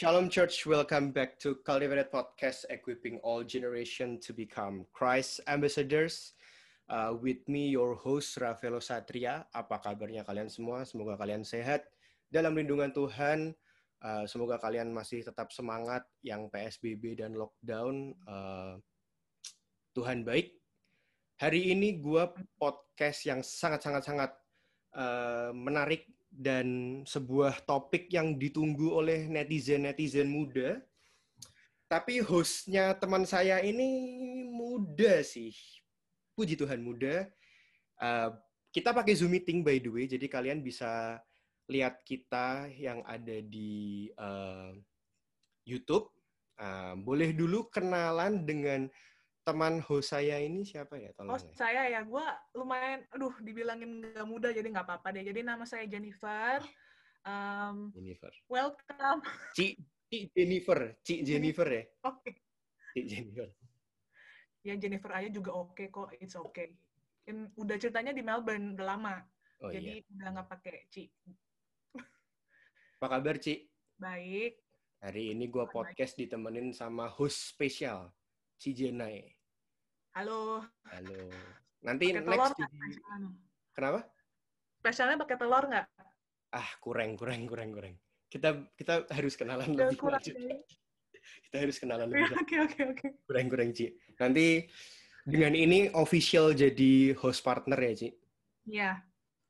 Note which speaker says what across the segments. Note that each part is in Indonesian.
Speaker 1: Shalom Church, welcome back to Cultivated Podcast, equipping all generation to become Christ ambassadors. Uh, with me, your host Rafaelo Satria. Apa kabarnya kalian semua? Semoga kalian sehat dalam lindungan Tuhan. Uh, semoga kalian masih tetap semangat yang PSBB dan lockdown. Uh, Tuhan baik. Hari ini gue podcast yang sangat-sangat-sangat uh, menarik dan sebuah topik yang ditunggu oleh netizen-netizen muda. Tapi hostnya teman saya ini muda sih. Puji Tuhan muda. Uh, kita pakai Zoom meeting by the way, jadi kalian bisa lihat kita yang ada di uh, YouTube. Uh, boleh dulu kenalan dengan teman host saya ini siapa ya?
Speaker 2: Tolong host ya. saya ya, gue lumayan, aduh, dibilangin gak muda jadi nggak apa-apa deh. Jadi nama saya Jennifer. Um,
Speaker 1: Jennifer.
Speaker 2: Welcome.
Speaker 1: Ci, Ci Jennifer, Ci Jennifer ya.
Speaker 2: Oke. Okay.
Speaker 1: Ci Jennifer.
Speaker 2: Ya Jennifer aja juga oke okay kok, it's okay. In, udah ceritanya di Melbourne udah lama, oh, jadi iya. udah nggak pakai Ci.
Speaker 1: Apa kabar Ci?
Speaker 2: Baik.
Speaker 1: Hari ini gue podcast ditemenin sama host spesial si Jenai.
Speaker 2: Halo.
Speaker 1: Halo. Nanti pake next di... Kenapa?
Speaker 2: Spesialnya pakai telur nggak?
Speaker 1: Ah, kurang, kurang, kurang, kurang. Kita kita harus kenalan lebih kurang, lanjut. Kita harus kenalan lebih.
Speaker 2: Oke, oke, oke.
Speaker 1: Kurang, kurang, Ci. Nanti dengan ini official jadi host partner ya, Ci?
Speaker 2: Iya.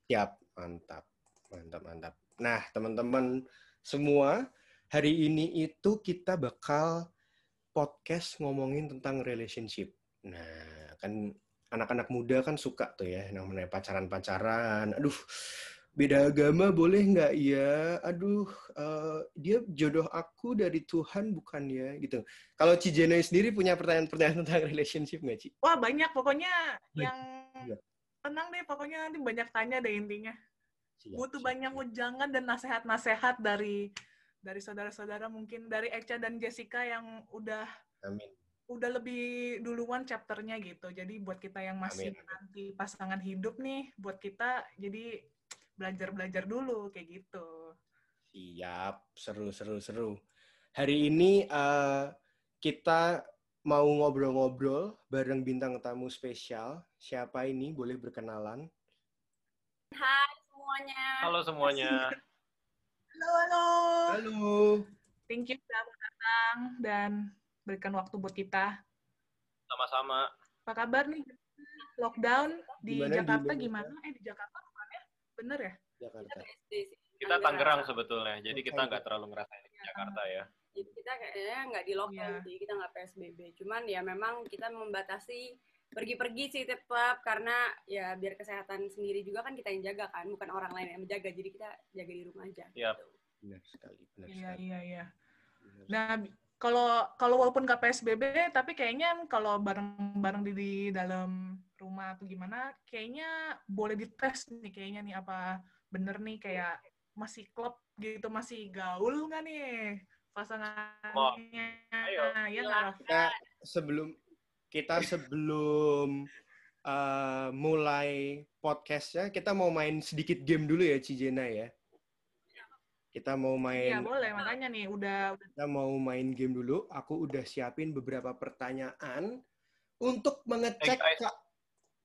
Speaker 1: Siap, mantap. Mantap, mantap. Nah, teman-teman semua, hari ini itu kita bakal podcast ngomongin tentang relationship. Nah, kan anak-anak muda kan suka tuh ya namanya pacaran-pacaran. Aduh, beda agama boleh nggak ya? Aduh, uh, dia jodoh aku dari Tuhan bukan ya? Gitu. Kalau Cijena sendiri punya pertanyaan-pertanyaan tentang relationship nggak, Ci?
Speaker 2: Wah, banyak. Pokoknya yang ya. tenang deh, pokoknya nanti banyak tanya deh intinya. Siap, Butuh siap, banyak ujangan dan nasihat-nasihat dari dari saudara-saudara mungkin dari Echa dan Jessica yang udah
Speaker 1: Amin.
Speaker 2: udah lebih duluan chapternya gitu. Jadi buat kita yang masih Amin. nanti pasangan hidup nih, buat kita jadi belajar-belajar dulu kayak gitu.
Speaker 1: Siap, seru seru seru. Hari ini uh, kita mau ngobrol-ngobrol bareng bintang tamu spesial. Siapa ini? Boleh berkenalan?
Speaker 3: Hai semuanya.
Speaker 4: Halo semuanya.
Speaker 2: Halo, halo.
Speaker 1: Halo.
Speaker 2: Thank you sudah datang dan berikan waktu buat kita.
Speaker 4: Sama-sama.
Speaker 2: Apa kabar nih? Lockdown di gimana Jakarta di gimana? Eh di Jakarta bukan ya? Bener ya?
Speaker 1: Jakarta.
Speaker 4: Kita Tangerang sebetulnya, jadi kita nggak terlalu ngerasain di Jakarta ya.
Speaker 3: Jadi kita kayaknya nggak di lockdown yeah. sih, kita nggak PSBB. Cuman ya memang kita membatasi pergi-pergi sih tetap karena ya biar kesehatan sendiri juga kan kita yang jaga kan bukan orang lain yang menjaga jadi kita jaga di rumah aja.
Speaker 4: Iya.
Speaker 1: Gitu. Benar sekali. Benar
Speaker 2: iya sekali. iya iya. Nah kalau kalau walaupun nggak PSBB tapi kayaknya kalau bareng-bareng di, di dalam rumah atau gimana kayaknya boleh dites nih kayaknya nih apa bener nih kayak masih klub gitu masih gaul nggak nih pasangannya?
Speaker 4: Oh, ayo.
Speaker 2: Ya,
Speaker 1: kita sebelum kita sebelum uh, mulai podcastnya, kita mau main sedikit game dulu ya, Cijena ya. Kita mau main.
Speaker 2: Iya boleh, makanya nih udah.
Speaker 1: Kita mau main game dulu. Aku udah siapin beberapa pertanyaan untuk mengecek. Hey,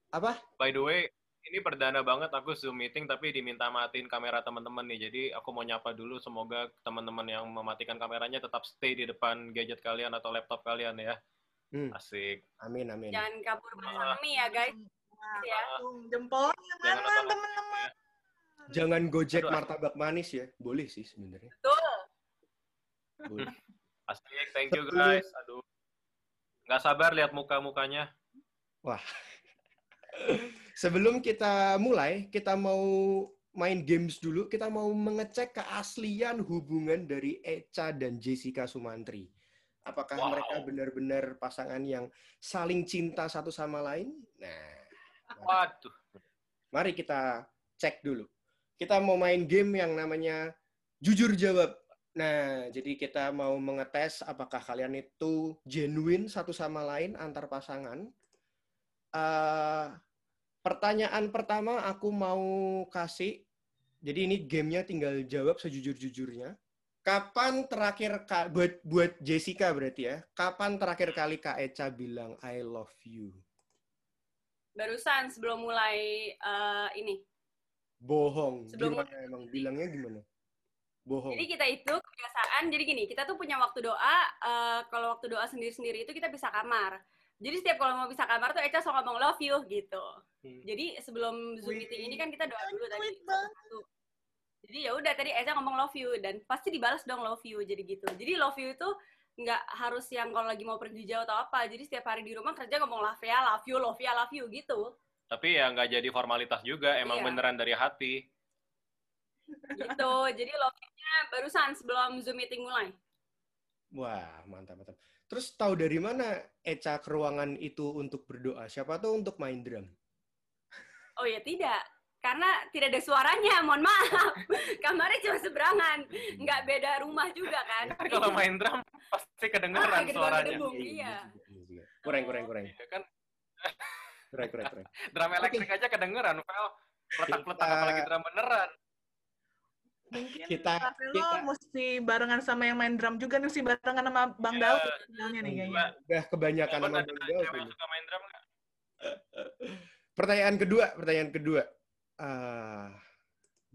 Speaker 1: apa?
Speaker 4: By the way, ini perdana banget aku Zoom meeting tapi diminta matiin kamera teman-teman nih. Jadi aku mau nyapa dulu semoga teman-teman yang mematikan kameranya tetap stay di depan gadget kalian atau laptop kalian ya. Hmm. Asik.
Speaker 1: Amin, amin.
Speaker 3: Jangan kabur bersama uh, ya, guys.
Speaker 2: Nah, ya. Jempolnya mana, teman-teman?
Speaker 1: Jangan gojek Aduh, martabak manis ya. Boleh sih sebenarnya.
Speaker 3: Betul.
Speaker 4: Boleh. Asik, thank you guys. Aduh. Nggak sabar lihat muka-mukanya.
Speaker 1: Wah. Sebelum kita mulai, kita mau main games dulu. Kita mau mengecek keaslian hubungan dari Echa dan Jessica Sumantri. Apakah wow. mereka benar-benar pasangan yang saling cinta satu sama lain? Nah,
Speaker 4: waduh.
Speaker 1: Mari kita cek dulu. Kita mau main game yang namanya jujur jawab. Nah, jadi kita mau mengetes apakah kalian itu genuine satu sama lain antar pasangan. Uh, pertanyaan pertama aku mau kasih. Jadi ini gamenya tinggal jawab sejujur-jujurnya. Kapan terakhir Kak buat buat Jessica berarti ya? Kapan terakhir kali Kak Eca bilang I love you?
Speaker 3: Barusan sebelum mulai uh, ini.
Speaker 1: Bohong.
Speaker 3: Sebelum
Speaker 1: gimana emang bilangnya gimana? Bohong.
Speaker 3: Jadi kita itu kebiasaan, jadi gini, kita tuh punya waktu doa, uh, kalau waktu doa sendiri-sendiri itu kita bisa kamar. Jadi setiap kalau mau bisa kamar tuh Eca selalu ngomong love you gitu. Hmm. Jadi sebelum Zoom meeting ini kan kita doa dulu tadi. Satu jadi ya udah tadi Eza ngomong love you dan pasti dibalas dong love you jadi gitu. Jadi love you itu nggak harus yang kalau lagi mau pergi jauh atau apa. Jadi setiap hari di rumah kerja ngomong love ya love you love ya love you gitu.
Speaker 4: Tapi ya nggak jadi formalitas juga emang iya. beneran dari hati.
Speaker 3: Gitu. Jadi love you-nya barusan sebelum zoom meeting mulai.
Speaker 1: Wah mantap mantap. Terus tahu dari mana Eca ke ruangan itu untuk berdoa? Siapa tuh untuk main drum?
Speaker 3: Oh ya tidak karena tidak ada suaranya, mohon maaf. Kamarnya cuma seberangan, nggak beda rumah juga kan.
Speaker 4: Kalau main drum pasti kedengeran ah, suaranya.
Speaker 3: Gedung, iya.
Speaker 1: Kurang, kurang, kurang.
Speaker 4: Iya kan?
Speaker 1: Kurang, kurang, kurang.
Speaker 4: drum elektrik okay. aja kedengeran, Vel. Letak-letak apalagi drum beneran.
Speaker 2: Mungkin kita, kita mesti barengan sama yang main drum juga nih, mesti barengan sama Bang yeah. Daud nih kayaknya.
Speaker 1: Udah kebanyakan sama
Speaker 4: Bang Daud. suka main drum
Speaker 1: Pertanyaan kedua, pertanyaan kedua uh,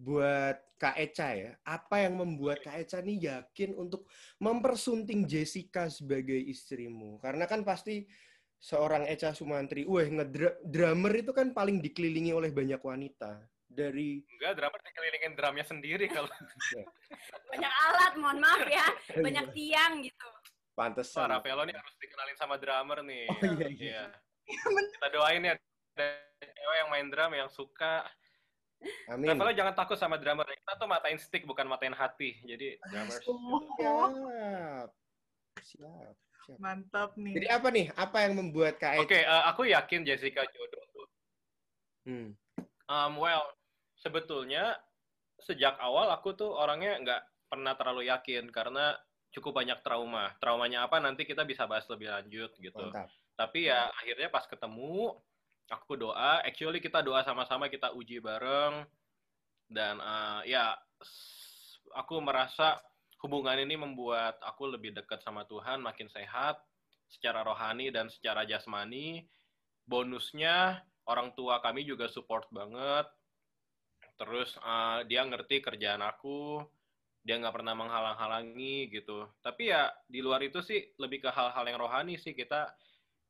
Speaker 1: buat Kak Eca ya, apa yang membuat Kak Eca nih yakin untuk mempersunting Jessica sebagai istrimu? Karena kan pasti seorang Eca Sumantri, wah ngedrummer itu kan paling dikelilingi oleh banyak wanita. Dari
Speaker 4: enggak drummer dikelilingin drumnya sendiri kalau
Speaker 3: banyak alat, mohon maaf ya, banyak tiang gitu.
Speaker 1: Pantes.
Speaker 4: Pak Rafaelo nih harus dikenalin sama drummer nih. Oh, iya, iya. iya. Kita doain ya cewek yang main drum yang suka Amin. Jangan takut sama drummer. Kita tuh matain stick bukan matain hati. Jadi drummer.
Speaker 1: Siap. Siap.
Speaker 2: Siap. Mantap nih.
Speaker 1: Jadi apa nih? Apa yang membuat Kak
Speaker 4: Oke, okay, uh, eh, aku yakin Jessica jodoh tuh. Hmm. Um, well, sebetulnya sejak awal aku tuh orangnya nggak pernah terlalu yakin karena cukup banyak trauma. Traumanya apa nanti kita bisa bahas lebih lanjut gitu. Mantap. Tapi ya akhirnya pas ketemu aku doa actually kita doa sama-sama kita uji bareng. Dan uh, ya aku merasa hubungan ini membuat aku lebih dekat sama Tuhan makin sehat secara rohani dan secara jasmani. Bonusnya orang tua kami juga support banget. Terus uh, dia ngerti kerjaan aku dia nggak pernah menghalang-halangi gitu. Tapi ya di luar itu sih lebih ke hal-hal yang rohani sih. Kita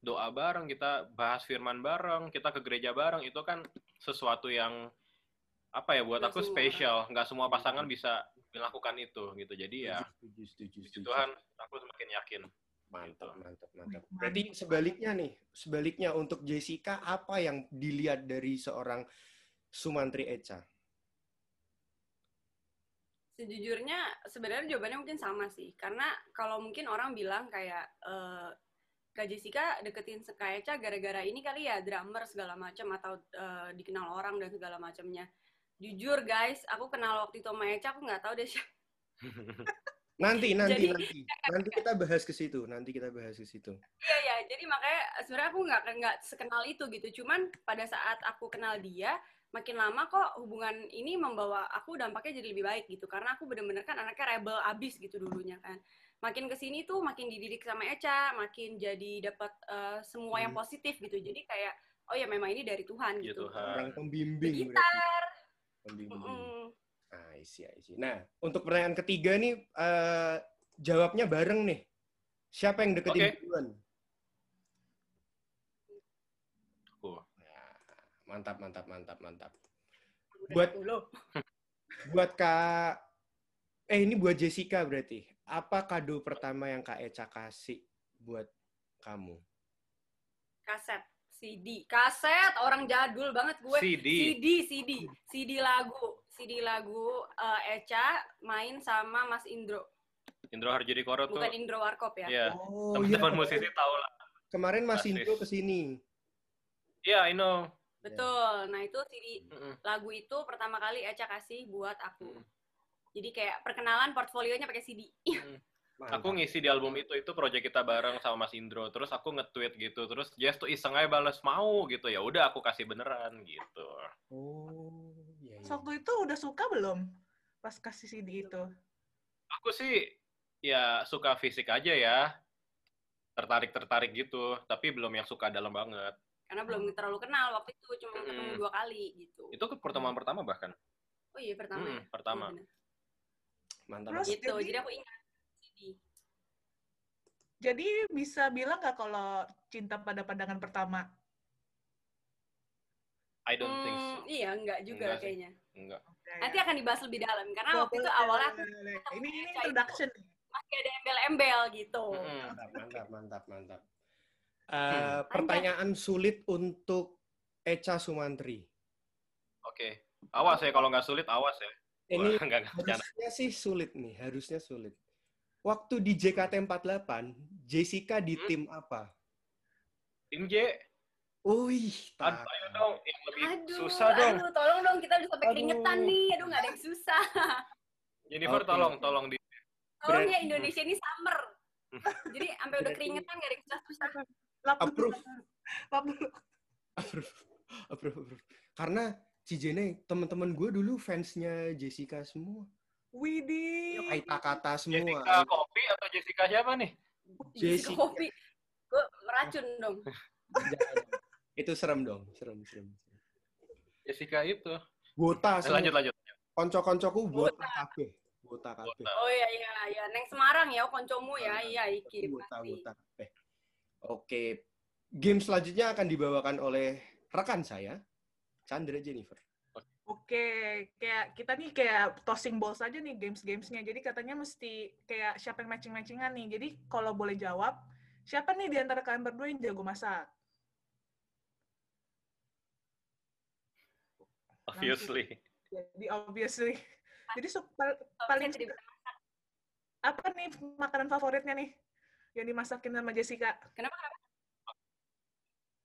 Speaker 4: doa bareng, kita bahas firman bareng, kita ke gereja bareng, itu kan sesuatu yang apa ya buat aku spesial. Nggak semua pasangan bisa melakukan itu gitu. Jadi ya setuju, setuju, setuju. Tuhan aku semakin yakin.
Speaker 1: Mantap, mantap, mantap. Berarti sebaliknya nih, sebaliknya untuk Jessica apa yang dilihat dari seorang Sumantri Echa?
Speaker 3: Sejujurnya sebenarnya jawabannya mungkin sama sih. Karena kalau mungkin orang bilang kayak uh, Kak Jessica deketin Eca gara-gara ini kali ya drummer segala macam atau uh, dikenal orang dan segala macamnya. Jujur guys, aku kenal waktu itu sama Eca aku nggak tahu deh siapa.
Speaker 1: nanti nanti jadi, nanti nanti. Kita bahas ke situ nanti kita bahas ke situ.
Speaker 3: Iya iya. Jadi makanya sebenarnya aku nggak nggak sekenal itu gitu. Cuman pada saat aku kenal dia makin lama kok hubungan ini membawa aku dampaknya jadi lebih baik gitu. Karena aku bener-bener kan anaknya rebel abis gitu dulunya kan makin ke sini tuh makin dididik sama Eca, makin jadi dapat uh, semua hmm. yang positif gitu. Jadi kayak oh ya memang ini dari Tuhan ya, gitu.
Speaker 1: Tuhan. Orang pembimbing.
Speaker 3: Gitar.
Speaker 1: Pembimbing. Mm -mm. Ah, isi, isi. Nah, untuk pertanyaan ketiga nih uh, jawabnya bareng nih. Siapa yang deketin okay. duluan?
Speaker 4: Oh.
Speaker 1: Nah, mantap, mantap, mantap, mantap. Buat buat Kak eh ini buat Jessica berarti apa kado pertama yang Kak Eca kasih buat kamu?
Speaker 3: Kaset, CD. Kaset, orang jadul banget gue.
Speaker 4: CD.
Speaker 3: CD, CD. CD lagu. CD lagu uh, Eca main sama Mas Indro.
Speaker 4: Indro Harjudi Koro
Speaker 3: tuh. Bukan Indro Warkop ya?
Speaker 4: Iya. Oh, Teman-teman iya. musisi tahu lah.
Speaker 1: Kemarin Mas Indro ke sini.
Speaker 4: Iya, yeah, I know.
Speaker 3: Betul. Nah, itu CD mm -hmm. lagu itu pertama kali Eca kasih buat aku. Mm. Jadi kayak perkenalan portfolionya pakai CD. Hmm.
Speaker 4: Aku ngisi di album itu itu project kita bareng sama Mas Indro. Terus aku nge-tweet gitu. Terus Jess tuh iseng aja balas mau gitu. Ya udah aku kasih beneran gitu.
Speaker 2: Oh, iya, iya. Waktu itu udah suka belum pas kasih CD itu?
Speaker 4: aku sih ya suka fisik aja ya. Tertarik-tertarik gitu, tapi belum yang suka dalam banget.
Speaker 3: Karena belum terlalu kenal waktu itu, cuma ketemu
Speaker 4: Mm-mm.
Speaker 3: dua kali gitu.
Speaker 4: Itu ke pertemuan pertama bahkan.
Speaker 3: Oh iya pertama
Speaker 4: Mm,
Speaker 3: ya?
Speaker 4: pertama.
Speaker 3: Bener.
Speaker 1: Mantap.
Speaker 2: Terus
Speaker 3: Gitu,
Speaker 2: jadi-
Speaker 3: jadi aku ingat. Jadi,
Speaker 2: Jadi bisa bilang nggak kalau cinta pada pandangan pertama?
Speaker 4: I don't think so.
Speaker 3: Hmm, iya, enggak juga
Speaker 4: Enggak sih.
Speaker 3: kayaknya.
Speaker 4: Enggak.
Speaker 3: Nanti akan dibahas lebih dalam karena
Speaker 2: Boleh,
Speaker 3: waktu itu awalnya aku
Speaker 2: boleh. Ini ini
Speaker 3: itu.
Speaker 2: introduction
Speaker 3: masih ada embel-embel gitu.
Speaker 4: Mm-mm.
Speaker 1: Mantap, mantap, mantap, mantap. Eh, pertanyaan sulit untuk Echa Sumantri.
Speaker 4: Oke. Awas ya kalau nggak sulit awas ya.
Speaker 1: Ini
Speaker 4: Wah, enggak enggak bercanda.
Speaker 1: harusnya sih sulit nih, harusnya sulit. Waktu di JKT48, Jessica di
Speaker 4: Hmm?
Speaker 1: tim apa?
Speaker 4: Tim J,
Speaker 1: Wih,
Speaker 4: aduh, ayo dong, yang lebih
Speaker 3: Aduh,
Speaker 4: susah dong.
Speaker 3: aduh, tolong dong kita udah sampai
Speaker 1: Aduh.
Speaker 3: keringetan nih. Aduh, nggak ada yang susah.
Speaker 4: Jennifer
Speaker 1: Oke.
Speaker 4: tolong, tolong di.
Speaker 3: Tolong ya Indonesia ini summer. Jadi sampai udah keringetan nggak ada yang susah-susah.
Speaker 1: Approve. Approve, approve, approve. Karena Cijene, teman-teman gue dulu fansnya Jessica semua.
Speaker 2: Widih.
Speaker 1: Kata kata semua.
Speaker 4: Jessica Kopi atau Jessica siapa nih?
Speaker 1: Jessica.
Speaker 3: Kopi. Gue meracun dong.
Speaker 1: Itu serem dong, serem, serem.
Speaker 4: Jessica itu.
Speaker 1: Wota
Speaker 4: Eh,
Speaker 1: semua.
Speaker 4: lanjut lanjut.
Speaker 1: Konco-koncoku wota kabeh. Wota kabeh.
Speaker 4: Wota.
Speaker 3: Oh iya iya iya. Neng Semarang ya, koncomu ya. Iya iki
Speaker 1: Wota,
Speaker 3: pasti.
Speaker 1: kabeh. Oke. Game selanjutnya akan dibawakan oleh rekan saya, Chandra Jennifer.
Speaker 2: Oke, kayak kita nih kayak tossing balls aja nih games-gamesnya. Jadi katanya mesti kayak siapa yang matching-matchingan nih. Jadi kalau boleh jawab, siapa nih di antara kalian berdua yang jago masak?
Speaker 4: Obviously.
Speaker 2: Jadi obviously. Jadi su- pal-
Speaker 3: Tapi
Speaker 2: paling apa nih makanan favoritnya nih yang dimasakin sama Jessica?
Speaker 3: Kenapa kenapa?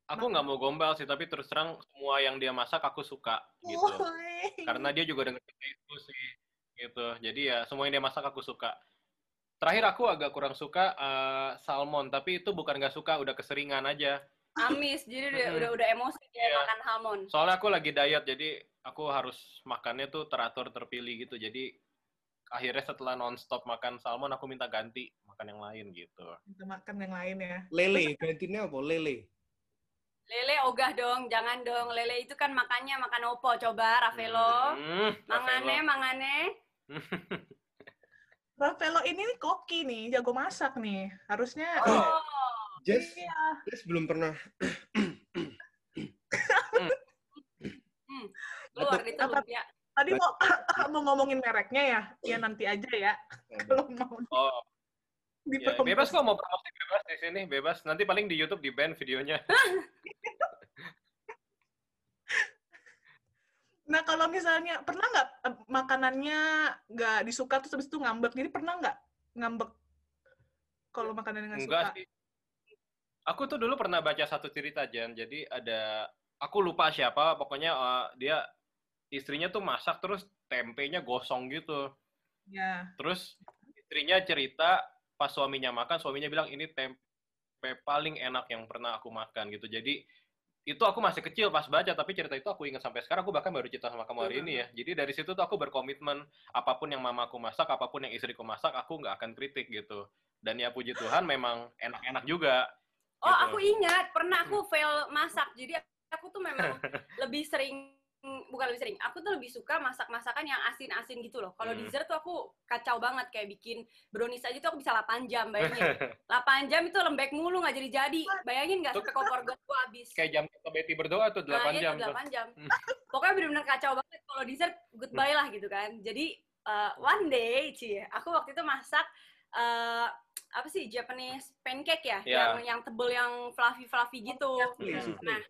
Speaker 4: Aku nggak mau gombal sih, tapi terus terang semua yang dia masak aku suka gitu.
Speaker 2: Woi.
Speaker 4: Karena dia juga dengan itu sih gitu. Jadi ya semua yang dia masak aku suka. Terakhir aku agak kurang suka eh, salmon, tapi itu bukan nggak suka, udah keseringan aja.
Speaker 3: Amis, jadi udah udah, udah emosi dia
Speaker 4: Iya.
Speaker 3: makan salmon.
Speaker 4: Soalnya aku lagi diet, jadi aku harus makannya tuh teratur, terpilih gitu. Jadi akhirnya setelah nonstop makan salmon, aku minta ganti makan yang lain gitu.
Speaker 2: Kita makan yang lain ya.
Speaker 1: Lele, gantinya apa? Lele.
Speaker 3: Lele ogah dong, jangan dong. Lele itu kan makannya makan opo. Coba Ravelo.
Speaker 4: Hmm,
Speaker 3: Mangane,
Speaker 4: Ravelo.
Speaker 3: mangane.
Speaker 2: Rafaelo ini nih koki nih, jago masak nih. Harusnya
Speaker 3: Oh,
Speaker 1: Jess,
Speaker 2: iya.
Speaker 1: Jess belum pernah. Batuk.
Speaker 3: itu lumpia.
Speaker 2: Tadi mau mau ngomongin mereknya ya, ya nanti aja ya. Kalau mau
Speaker 4: Oh, ya, bebas kok mau promosi bebas di sini, bebas. Nanti paling di YouTube di ban videonya.
Speaker 2: Nah kalau misalnya pernah nggak makanannya nggak disuka terus habis itu ngambek, jadi pernah nggak ngambek kalau makanannya nggak
Speaker 4: Enggak
Speaker 2: suka?
Speaker 4: sih. Aku tuh dulu pernah baca satu cerita Jan. Jadi ada aku lupa siapa, pokoknya eh, dia istrinya tuh masak terus tempenya gosong gitu.
Speaker 2: Ya.
Speaker 4: Terus istrinya cerita pas suaminya makan, suaminya bilang ini tempe paling enak yang pernah aku makan gitu. Jadi itu aku masih kecil pas baca, tapi cerita itu aku ingat sampai sekarang. Aku bahkan baru cerita sama kamu hari ini ya. Jadi dari situ tuh aku berkomitmen apa pun yang mamaku masak, apa pun yang istriku masak, aku nggak akan kritik gitu. Dan ya puji Tuhan memang enak-enak juga.
Speaker 3: Oh,
Speaker 4: Gitu.
Speaker 3: aku ingat pernah aku fail masak. Jadi aku tuh memang lebih sering bukan lebih sering. Aku tuh lebih suka masak-masakan yang asin-asin gitu loh. Kalau
Speaker 4: Hmm.
Speaker 3: dessert tuh aku kacau banget kayak bikin brownies aja tuh aku bisa 8 jam, bayangin. 8 jam itu lembek mulu nggak jadi-jadi. Bayangin nggak sampai kompor gas gua habis.
Speaker 4: Kayak jam kita Betty berdoa tuh 8
Speaker 3: nah,
Speaker 4: jam.
Speaker 3: 8 jam.
Speaker 4: Hmm.
Speaker 3: Pokoknya bener-bener kacau banget. Kalau dessert goodbye lah gitu kan. Jadi uh, one day, Ci, aku waktu itu masak uh, apa sih Japanese pancake ya,
Speaker 4: Ya.
Speaker 3: yang yang tebel yang fluffy fluffy gitu.
Speaker 1: Souffle,
Speaker 2: Iya.
Speaker 1: souffle.
Speaker 3: Nah,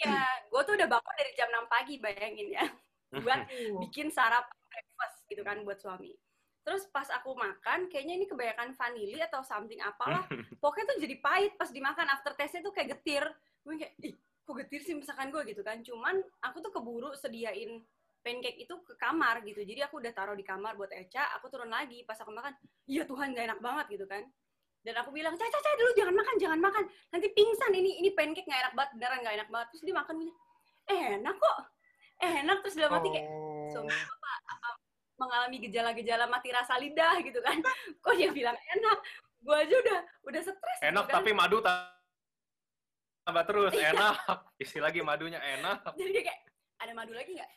Speaker 3: iya, gue tuh udah bangun dari jam 6 pagi, bayangin ya, buat bikin sarapan breakfast gitu kan buat suami. Terus pas aku makan, kayaknya ini kebanyakan vanili atau something apalah. Pokoknya tuh jadi pahit pas dimakan. After taste-nya tuh kayak getir. Gue kayak, ih kok getir sih misalkan gue gitu kan. Cuman aku tuh keburu sediain pancake itu ke kamar gitu. Jadi aku udah taruh di kamar buat Eca, aku turun lagi. Pas aku makan, iya Tuhan gak enak banget gitu kan. Dan aku bilang, Caca, Caca dulu jangan makan, jangan makan. Nanti pingsan, ini ini pancake gak enak banget, beneran gak enak banget. Terus dia makan, enak kok. Enak, terus dalam hati kayak,
Speaker 1: Oh.
Speaker 3: suami apa, apa mengalami gejala-gejala mati rasa lidah gitu kan kok dia bilang enak gue aja udah udah stres gitu
Speaker 4: Enak
Speaker 3: kan.
Speaker 4: tapi madu tambah terus, enak. Isi lagi madunya enak.
Speaker 3: jadi kayak ada madu lagi nggak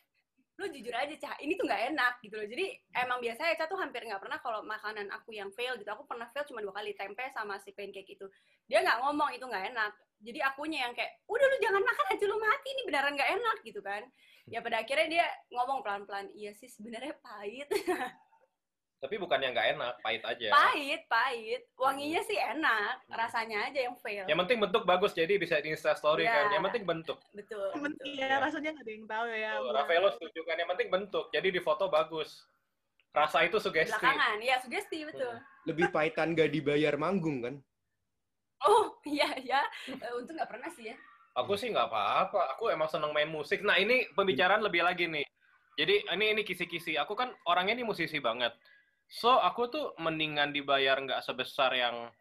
Speaker 3: lo jujur aja cah ini tuh nggak enak gitu loh. Jadi emang biasanya cah tuh hampir nggak pernah kalau makanan aku yang fail gitu aku pernah fail cuma dua kali tempe sama si pancake itu. Dia nggak ngomong itu nggak enak. Jadi akunya yang kayak udah lu jangan makan aja lu mati ini beneran nggak enak gitu kan. Ya pada akhirnya dia ngomong pelan pelan iya sih sebenarnya pahit
Speaker 4: Tapi bukannya nggak enak, pahit aja.
Speaker 3: pahit pahit wanginya sih enak rasanya aja yang fail
Speaker 4: Yang penting bentuk bagus, jadi bisa di Insta Story
Speaker 3: Iya.
Speaker 4: kan. Yang penting bentuk.
Speaker 3: betul,
Speaker 2: iya, rasanya nggak ada yang tahu ya.
Speaker 4: Tuh,
Speaker 2: buat-
Speaker 4: Rafaelo setuju kan, yang penting bentuk. Jadi di foto bagus. Rasa itu sugesti.
Speaker 3: belakangan ya sugesti betul
Speaker 1: Lebih pahitan gak dibayar manggung kan?
Speaker 3: oh iya ya Eh, untung nggak pernah sih ya
Speaker 4: Aku sih nggak apa-apa. Aku emang seneng main musik. Nah ini pembicaraan lebih lagi nih. Jadi ini ini kisi-kisi. Aku kan orangnya ini musisi banget. So aku tuh mendingan dibayar nggak sebesar yang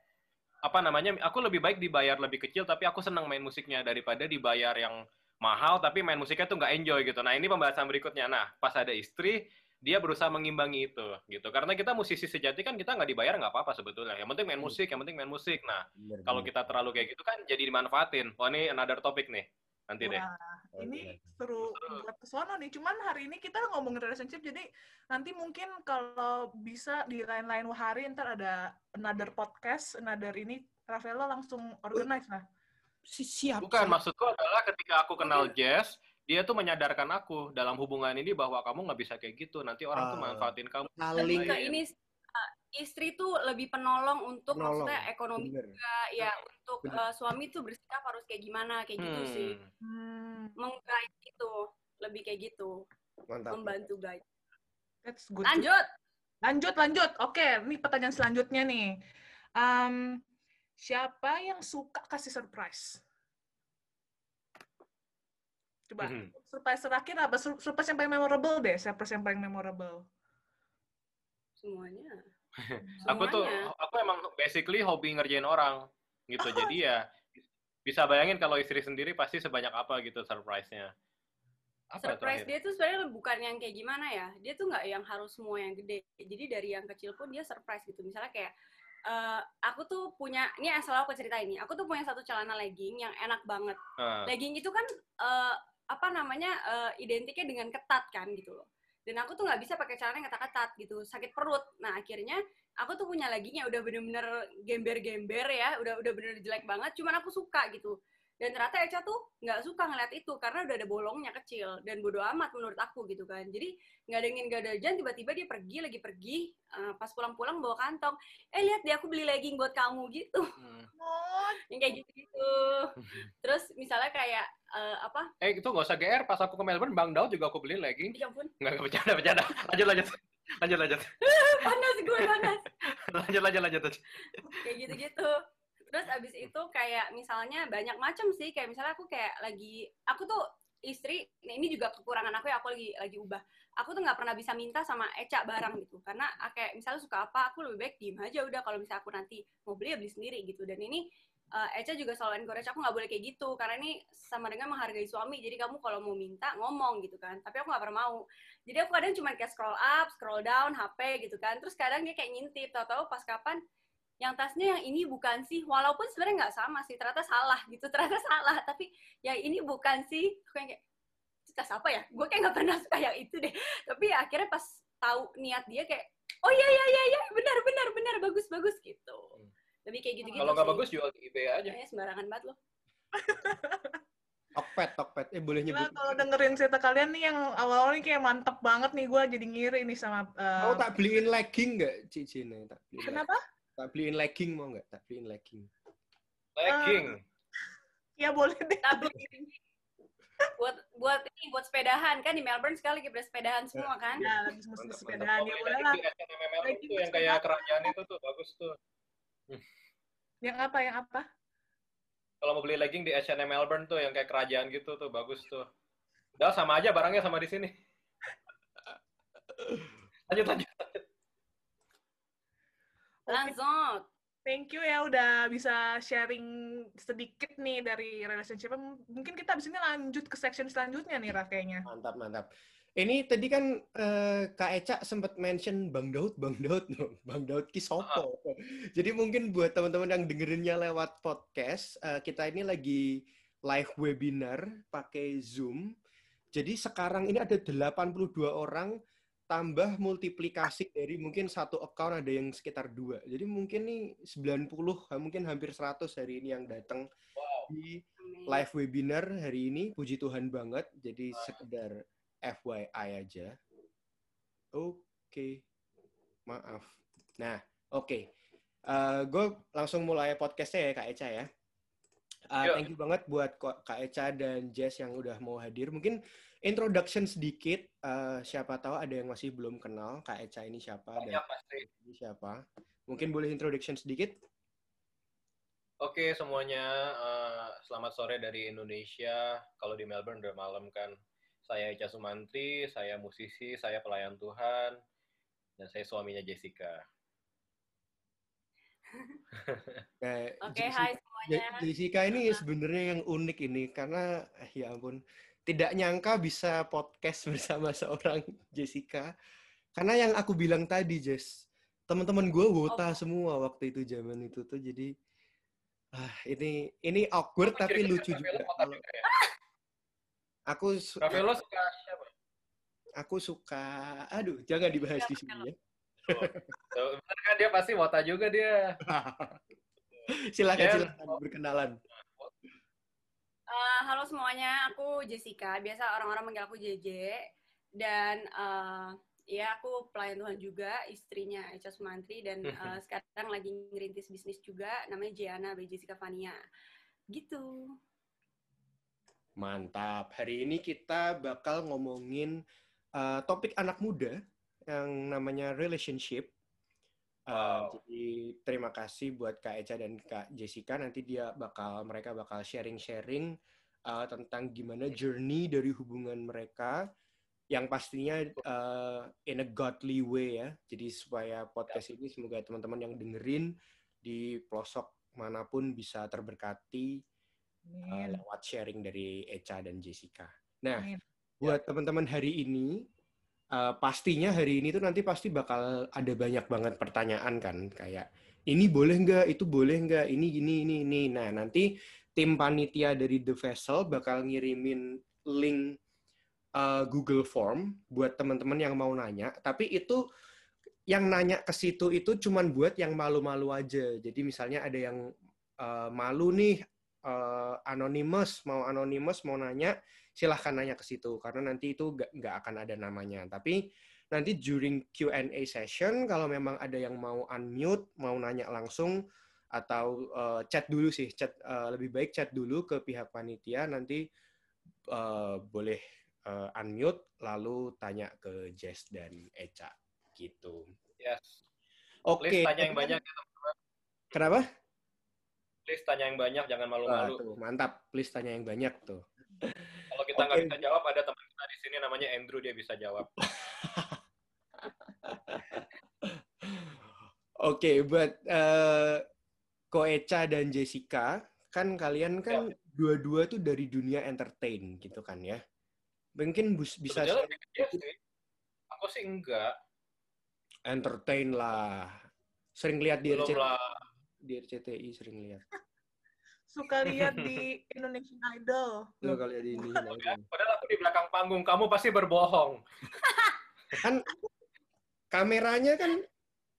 Speaker 4: apa namanya? Aku lebih baik dibayar lebih kecil, tapi aku seneng main musiknya daripada dibayar yang mahal tapi main musiknya tuh nggak enjoy gitu. Nah ini pembahasan berikutnya. Nah pas ada istri dia berusaha mengimbangi itu gitu karena kita musisi sejati kan kita nggak dibayar nggak apa-apa sebetulnya yang penting main musik yang penting main musik nah kalau kita terlalu kayak gitu kan jadi dimanfaatin. Wah ini another topic nih. Nanti deh.
Speaker 2: Wah, ini seru buat kesono nih. Cuman hari ini kita ngomongin relationship, jadi nanti mungkin kalau bisa di lain-lain hari ntar ada another podcast, another ini Rafaelo langsung organize lah.
Speaker 1: Si- siap.
Speaker 4: Bukan,
Speaker 1: siap.
Speaker 4: maksudku adalah ketika aku kenal Jess, dia tuh menyadarkan aku dalam hubungan ini bahwa kamu nggak bisa kayak gitu. Nanti orang tuh
Speaker 1: Ah.
Speaker 4: manfaatin kamu.
Speaker 1: Saling
Speaker 3: ke ini uh, istri tuh lebih penolong untuk
Speaker 1: Penolong,
Speaker 3: maksudnya ekonomi
Speaker 1: bener.
Speaker 3: juga ya untuk
Speaker 1: Bener.
Speaker 3: uh, suami tuh bersikap harus kayak gimana kayak gitu sih
Speaker 4: Hmm.
Speaker 2: Hmm,
Speaker 3: meng-guide gitu lebih kayak gitu
Speaker 1: Mantap.
Speaker 3: membantu guide
Speaker 2: that's good.
Speaker 3: lanjut
Speaker 2: Lanjut, lanjut. Oke, ini pertanyaan selanjutnya nih. Em, siapa yang suka kasih surprise? Coba,
Speaker 4: Mhm.
Speaker 2: surprise terakhir apa? Sur- Surprise yang paling memorable deh. Surprise yang paling memorable.
Speaker 3: semuanya
Speaker 4: Aku tuh, aku emang basically hobi ngerjain orang gitu. Jadi ya bisa bayangin kalau istri sendiri pasti sebanyak apa gitu surprise-nya. Apa
Speaker 3: surprise
Speaker 4: terakhir?
Speaker 3: dia tuh sebenarnya bukan yang kayak gimana ya. Dia tuh nggak yang harus semua yang gede. Jadi dari yang kecil pun dia surprise gitu. Misalnya kayak eh, aku tuh punya ini asal aku cerita ini aku tuh punya satu celana legging yang enak banget.
Speaker 4: Nah,
Speaker 3: legging itu kan eh, apa namanya eh, identiknya dengan ketat kan gitu loh dan aku tuh nggak bisa pakai celana yang ketat-ketat gitu sakit perut. Nah akhirnya aku tuh punya yang udah bener-bener gember-gember ya udah udah bener jelek banget cuman aku suka gitu dan ternyata Eca tuh nggak suka ngeliat itu karena udah ada bolongnya kecil dan bodo amat menurut aku gitu kan jadi nggak ada ingin gak ada hujan tiba-tiba dia pergi lagi pergi eh, pas pulang-pulang bawa kantong eh lihat deh aku beli legging buat kamu gitu
Speaker 4: hmm.
Speaker 3: Yang kayak gitu gitu terus misalnya kayak eh, apa
Speaker 4: Eh itu nggak usah GR. Pas aku ke Melbourne, Bang Daud juga aku beli legging.
Speaker 3: ya ampun
Speaker 4: Nggak, nggak bercanda, bercanda. Lanjut, lanjut. Lanjut, lanjut.
Speaker 3: panas gue panas
Speaker 4: Lanjut, lanjut, lanjut.
Speaker 3: kayak gitu-gitu terus abis itu kayak misalnya banyak macam sih kayak misalnya aku kayak lagi aku tuh istri nah ini juga kekurangan aku ya aku lagi lagi ubah. Aku tuh nggak pernah bisa minta sama Eca barang gitu karena kayak misalnya suka apa aku lebih baik diem aja udah kalau misalnya aku nanti mau beli ya beli sendiri gitu. Dan ini eh, Eca juga selalu encourage aku nggak boleh kayak gitu karena ini sama dengan menghargai suami. Jadi kamu kalau mau minta ngomong gitu kan tapi aku nggak pernah mau. Jadi aku kadang cuma kayak scroll up scroll down HP gitu kan. Terus kadang dia kayak ngintip tahu-tahu pas kapan yang tasnya yang ini bukan sih walaupun sebenarnya nggak sama sih ternyata salah gitu ternyata salah tapi ya ini bukan sih aku yang kayak "Itu tas apa ya gue kayak nggak pernah suka yang itu deh tapi ya akhirnya pas tahu niat dia kayak oh iya iya iya iya benar benar benar bagus bagus gitu lebih kayak gitu gitu
Speaker 4: Kalau nggak bagus jual di eBay aja.
Speaker 3: Kayaknya sembarangan banget loh
Speaker 1: Tokped, Tokped. Eh boleh nyebut.
Speaker 2: kalau dengerin cerita kalian nih yang awal-awal nih kayak mantep banget nih gue jadi ngiri nih sama eh,
Speaker 1: Mau tak beliin legging nggak, Cici? nih? Tak beliin
Speaker 2: kenapa?
Speaker 1: legging. Tak beliin legging mau nggak? Tak beliin legging.
Speaker 4: Legging.
Speaker 2: Ya boleh deh.
Speaker 3: tapi buat buat ini buat sepedahan kan di Melbourne sekali lagi pada sepedahan semua kan
Speaker 2: Ya lagi musim
Speaker 4: Mantap,
Speaker 2: sepedaan
Speaker 4: mantap.
Speaker 2: ya boleh
Speaker 4: legging
Speaker 2: lah.
Speaker 4: tuh yang kayak kerajaan itu tuh bagus tuh.
Speaker 2: Yang apa yang apa?
Speaker 4: Kalau mau beli legging di H&M Melbourne tuh yang kayak kerajaan gitu tuh bagus tuh. Udah sama aja barangnya sama di sini. lanjut lanjut.
Speaker 3: Langsung
Speaker 2: Thank you ya udah bisa sharing sedikit nih dari relationship. Mungkin kita abis ini lanjut ke section selanjutnya nih Raf kayaknya.
Speaker 1: Mantap, mantap. Ini tadi kan uh, Kak Eca sempat mention Bang Daud, Bang Daud, no. Bang Daud Kisopo. Uh. Jadi mungkin buat teman-teman yang dengerinnya lewat podcast, uh, kita ini lagi live webinar pakai Zoom. Jadi sekarang ini ada 82 orang tambah multiplikasi dari mungkin satu account ada yang sekitar dua. Jadi mungkin nih 90, mungkin hampir 100 hari ini yang datang wow. di live webinar hari ini. Puji Tuhan banget. Jadi sekedar FYI aja. Oke, okay. maaf. Nah, oke. Okay. Uh, eh, gue langsung mulai podcastnya ya Kak Eca ya. Uh, thank you banget buat Kak Eca dan Jess yang udah mau hadir. Mungkin introduction sedikit. Uh, siapa tahu ada yang masih belum kenal Kak Eca ini siapa
Speaker 4: dan pasti.
Speaker 1: ini siapa. Mungkin boleh introduction sedikit?
Speaker 4: Oke semuanya, uh, selamat sore dari Indonesia. Kalau di Melbourne udah malam kan. Saya Ica Sumantri, saya musisi, saya pelayan Tuhan, dan saya suaminya Jessica.
Speaker 3: Oke, okay, hai semuanya.
Speaker 1: Jessica ini sebenarnya yang unik ini karena eh, ya ampun tidak nyangka bisa podcast bersama seorang Jessica. Karena yang aku bilang tadi, Jess, teman-teman gue wota oh. semua waktu itu zaman itu tuh jadi ah ini ini awkward tapi lucu juga. Kalau, Aku suka.
Speaker 4: Ravelo suka siapa?
Speaker 1: Aku suka. Aduh, jangan dibahas di sini ya.
Speaker 4: Oh, benar kan dia pasti wota juga dia.
Speaker 1: silakan yeah. silakan berkenalan.
Speaker 3: Uh, halo semuanya, aku Jessica. Biasa orang-orang manggil aku JJ. Dan uh, ya aku pelayan Tuhan juga, istrinya Echa Sumantri. Dan uh, sekarang lagi ngerintis bisnis juga, namanya Jiana by Jessica Fania. Gitu.
Speaker 1: Mantap. Hari ini kita bakal ngomongin uh, topik anak muda yang namanya relationship. Uh, wow. Jadi terima kasih buat Kak Eca dan Kak Jessica. Nanti dia bakal mereka bakal sharing-sharing uh, tentang gimana journey dari hubungan mereka yang pastinya uh, in a godly way ya. Jadi supaya podcast ini semoga teman-teman yang dengerin di pelosok mana pun bisa terberkati uh, lewat sharing dari Echa dan Jessica. Nah, Amin. buat teman-teman hari ini, uh, pastinya hari ini tuh nanti pasti bakal ada banyak banget pertanyaan kan, kayak ini boleh nggak, itu boleh nggak, ini gini, ini, ini. Nah, nanti tim panitia dari The Vessel bakal ngirimin link uh, Google Form buat teman-teman yang mau nanya. Tapi itu yang nanya ke situ itu cuman buat yang malu-malu aja. Jadi misalnya ada yang uh, malu nih uh, anonymous mau anonymous mau nanya silahkan nanya ke situ karena nanti itu nggak akan ada namanya tapi nanti during Q&A session kalau memang ada yang mau unmute mau nanya langsung atau uh, chat dulu sih chat uh, lebih baik chat dulu ke pihak panitia nanti uh, boleh uh, unmute lalu tanya ke Jess dan Echa gitu.
Speaker 4: Yes.
Speaker 1: Oke. Okay.
Speaker 4: Tanya yang banyak ya,
Speaker 1: Kenapa?
Speaker 4: please tanya yang banyak, jangan malu-malu.
Speaker 1: Tuh, mantap, please tanya yang banyak tuh.
Speaker 4: Kalau kita nggak okay. bisa jawab, ada teman kita di sini namanya Andrew, dia bisa jawab.
Speaker 1: Oke, okay, but uh, Ko Echa dan Jessica, kan kalian kan ya. dua-dua tuh dari dunia entertain gitu kan ya? Mungkin bisa...
Speaker 4: sih. Aku sih enggak.
Speaker 1: Entertain lah. Sering lihat di RCTI. Di RCTI sering lihat.
Speaker 2: Suka lihat di Indonesian Idol.
Speaker 1: Suka kali di Indonesian Idol.
Speaker 4: Padahal aku di belakang panggung, kamu pasti berbohong.
Speaker 1: kan kameranya kan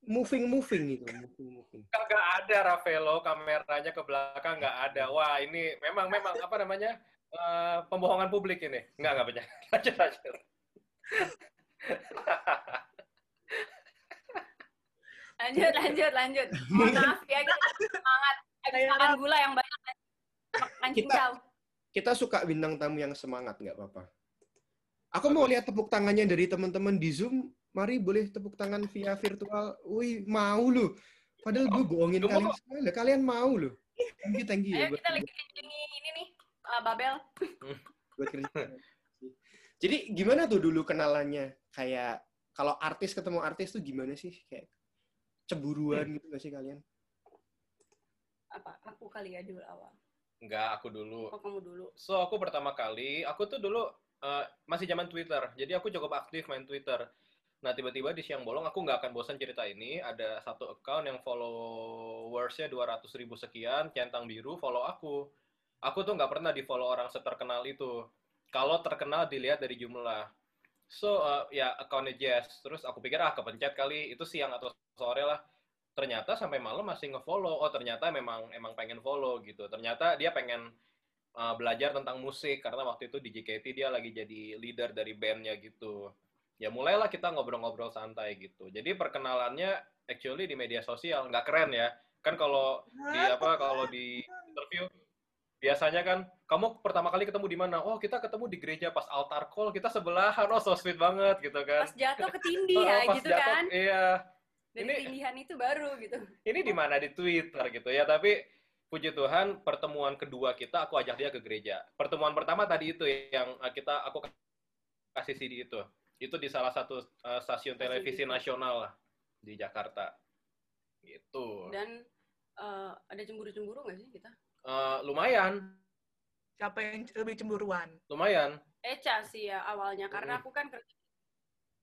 Speaker 1: moving moving gitu, moving moving.
Speaker 4: Kagak ada Ravelo kameranya ke belakang nggak ada. Wah ini memang memang apa namanya uh, pembohongan publik ini. Nggak nggak banyak. Lanjut lanjut.
Speaker 3: Lanjut, lanjut, lanjut. Maaf ya, kita semangat. Makan gula yang banyak. Makan
Speaker 1: kita, kita suka bintang tamu yang semangat, nggak apa-apa. Aku mau lihat tepuk tangannya dari teman-teman di Zoom. Mari boleh tepuk tangan via virtual. Wih, mau lu. Padahal gue bohongin kalian semua. Kalian mau lu. Thank you, thank you.
Speaker 3: Ayo kita lagi ini, ini nih, uh, Babel.
Speaker 1: buat Jadi gimana tuh dulu kenalannya? Kayak kalau artis ketemu artis tuh gimana sih? Kayak cemburuan gitu gak sih kalian?
Speaker 3: Apa? Aku kali ya dulu awal.
Speaker 4: Enggak, aku dulu.
Speaker 3: Oh, kamu dulu.
Speaker 4: So, aku pertama kali, aku tuh dulu uh, masih zaman Twitter. Jadi aku cukup aktif main Twitter. Nah, tiba-tiba di siang bolong aku nggak akan bosan cerita ini. Ada satu account yang followersnya 200 ribu sekian, centang biru, follow aku. Aku tuh nggak pernah di follow orang seterkenal itu. Kalau terkenal dilihat dari jumlah. So, uh, ya accountnya Jazz. Terus aku pikir, ah kepencet kali. Itu siang atau sore lah. Ternyata sampai malam masih nge-follow. Oh, ternyata memang emang pengen follow gitu. Ternyata dia pengen uh, belajar tentang musik. Karena waktu itu di JKT dia lagi jadi leader dari bandnya gitu ya mulailah kita ngobrol-ngobrol santai gitu. Jadi perkenalannya actually di media sosial nggak keren ya. Kan kalau di apa kalau di interview biasanya kan kamu pertama kali ketemu di mana? Oh kita ketemu di gereja pas altar call kita sebelahan. Oh so sweet banget gitu kan.
Speaker 3: Pas jatuh ketindih ya
Speaker 4: pas
Speaker 3: gitu
Speaker 4: jatuh,
Speaker 3: kan.
Speaker 4: Iya.
Speaker 3: Dari
Speaker 4: ini,
Speaker 3: tindihan itu baru gitu.
Speaker 4: Ini di mana? Di Twitter gitu ya. Tapi puji Tuhan pertemuan kedua kita aku ajak dia ke gereja. Pertemuan pertama tadi itu yang kita aku kasih CD itu. Itu di salah satu uh, stasiun televisi nasional lah di Jakarta. Gitu.
Speaker 3: Dan uh, ada cemburu-cemburu nggak sih kita?
Speaker 4: Uh, lumayan.
Speaker 2: Siapa yang lebih cemburuan?
Speaker 4: Lumayan.
Speaker 3: Eca sih ya awalnya. Karena aku kan kerja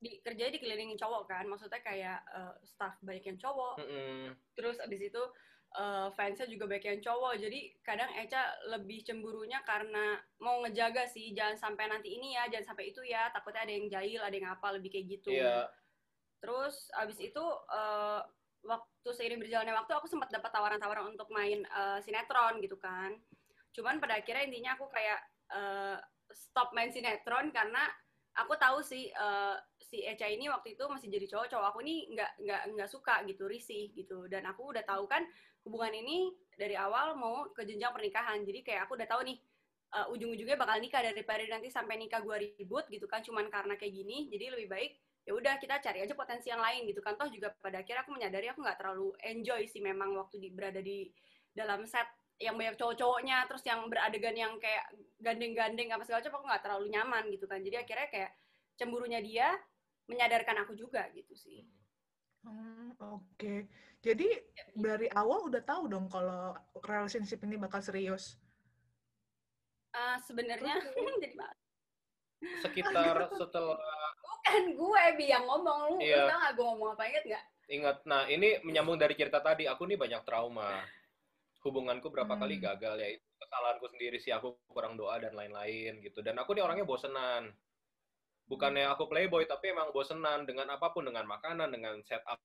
Speaker 3: di kerja dikelilingin cowok kan. Maksudnya kayak uh, staff banyak yang cowok. Mm -hmm. terus abis itu uh, fansnya juga banyak yang cowok. Jadi kadang Eca lebih cemburunya karena mau ngejaga sih jangan sampai nanti ini ya jangan sampai itu ya. Takutnya ada yang jahil ada yang apa lebih kayak gitu.
Speaker 4: Yeah.
Speaker 3: terus abis itu uh, waktu seiring berjalannya waktu aku sempat dapat tawaran-tawaran untuk main uh, sinetron gitu kan. Cuman pada akhirnya intinya aku kayak uh, stop main sinetron karena aku tahu sih uh, si Eca ini waktu itu masih jadi cowok cowok aku ini nggak nggak nggak suka gitu risih gitu dan aku udah tahu kan hubungan ini dari awal mau ke jenjang pernikahan. Jadi kayak aku udah tahu nih uh, ujung-ujungnya bakal nikah daripada nanti sampai nikah gua ribut gitu kan cuman karena kayak gini. Jadi lebih baik ya udah kita cari aja potensi yang lain gitu kan toh juga pada akhirnya aku menyadari aku nggak terlalu enjoy sih memang waktu di, berada di dalam set yang banyak cowok-cowoknya terus yang beradegan yang kayak gandeng-gandeng apa segala macam aku nggak terlalu nyaman gitu kan jadi akhirnya kayak cemburunya dia menyadarkan aku juga gitu sih
Speaker 2: Hmm, oke. Okay. Jadi dari awal udah tahu dong kalau relationship ini bakal serius.
Speaker 3: Uh, Sebenarnya jadi
Speaker 4: sekitar setelah
Speaker 3: bukan gue bi yang ngomong lu iya. lu nggak gue ngomong apa inget nggak
Speaker 4: ingat nah ini menyambung dari cerita tadi aku nih banyak trauma hubunganku berapa hmm. kali gagal ya itu kesalahanku sendiri sih aku kurang doa dan lain-lain gitu dan aku nih orangnya bosenan bukannya aku playboy tapi emang bosenan dengan apa pun dengan makanan dengan setup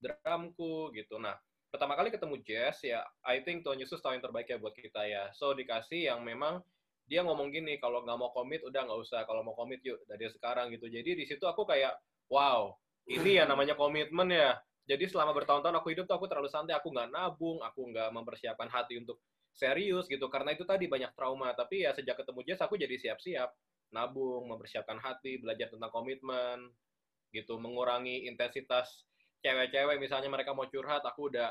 Speaker 4: drumku gitu. Nah pertama kali ketemu Jazz ya I think Tuhan Yesus tahu yang terbaik ya buat kita ya. So dikasih yang memang dia ngomong gini kalau nggak mau komit udah nggak usah. Kalau mau komit yuk dari sekarang gitu. Jadi di situ aku kayak wow ini ya namanya komitmen ya. Jadi selama bertahun-tahun aku hidup tuh aku terlalu santai. Aku nggak nabung aku nggak mempersiapkan hati untuk serius gitu. Karena itu tadi banyak trauma. Tapi ya sejak ketemu Jazz aku jadi siap-siap nabung, mempersiapkan hati, belajar tentang komitmen, gitu, mengurangi intensitas cewek-cewek misalnya mereka mau curhat, aku udah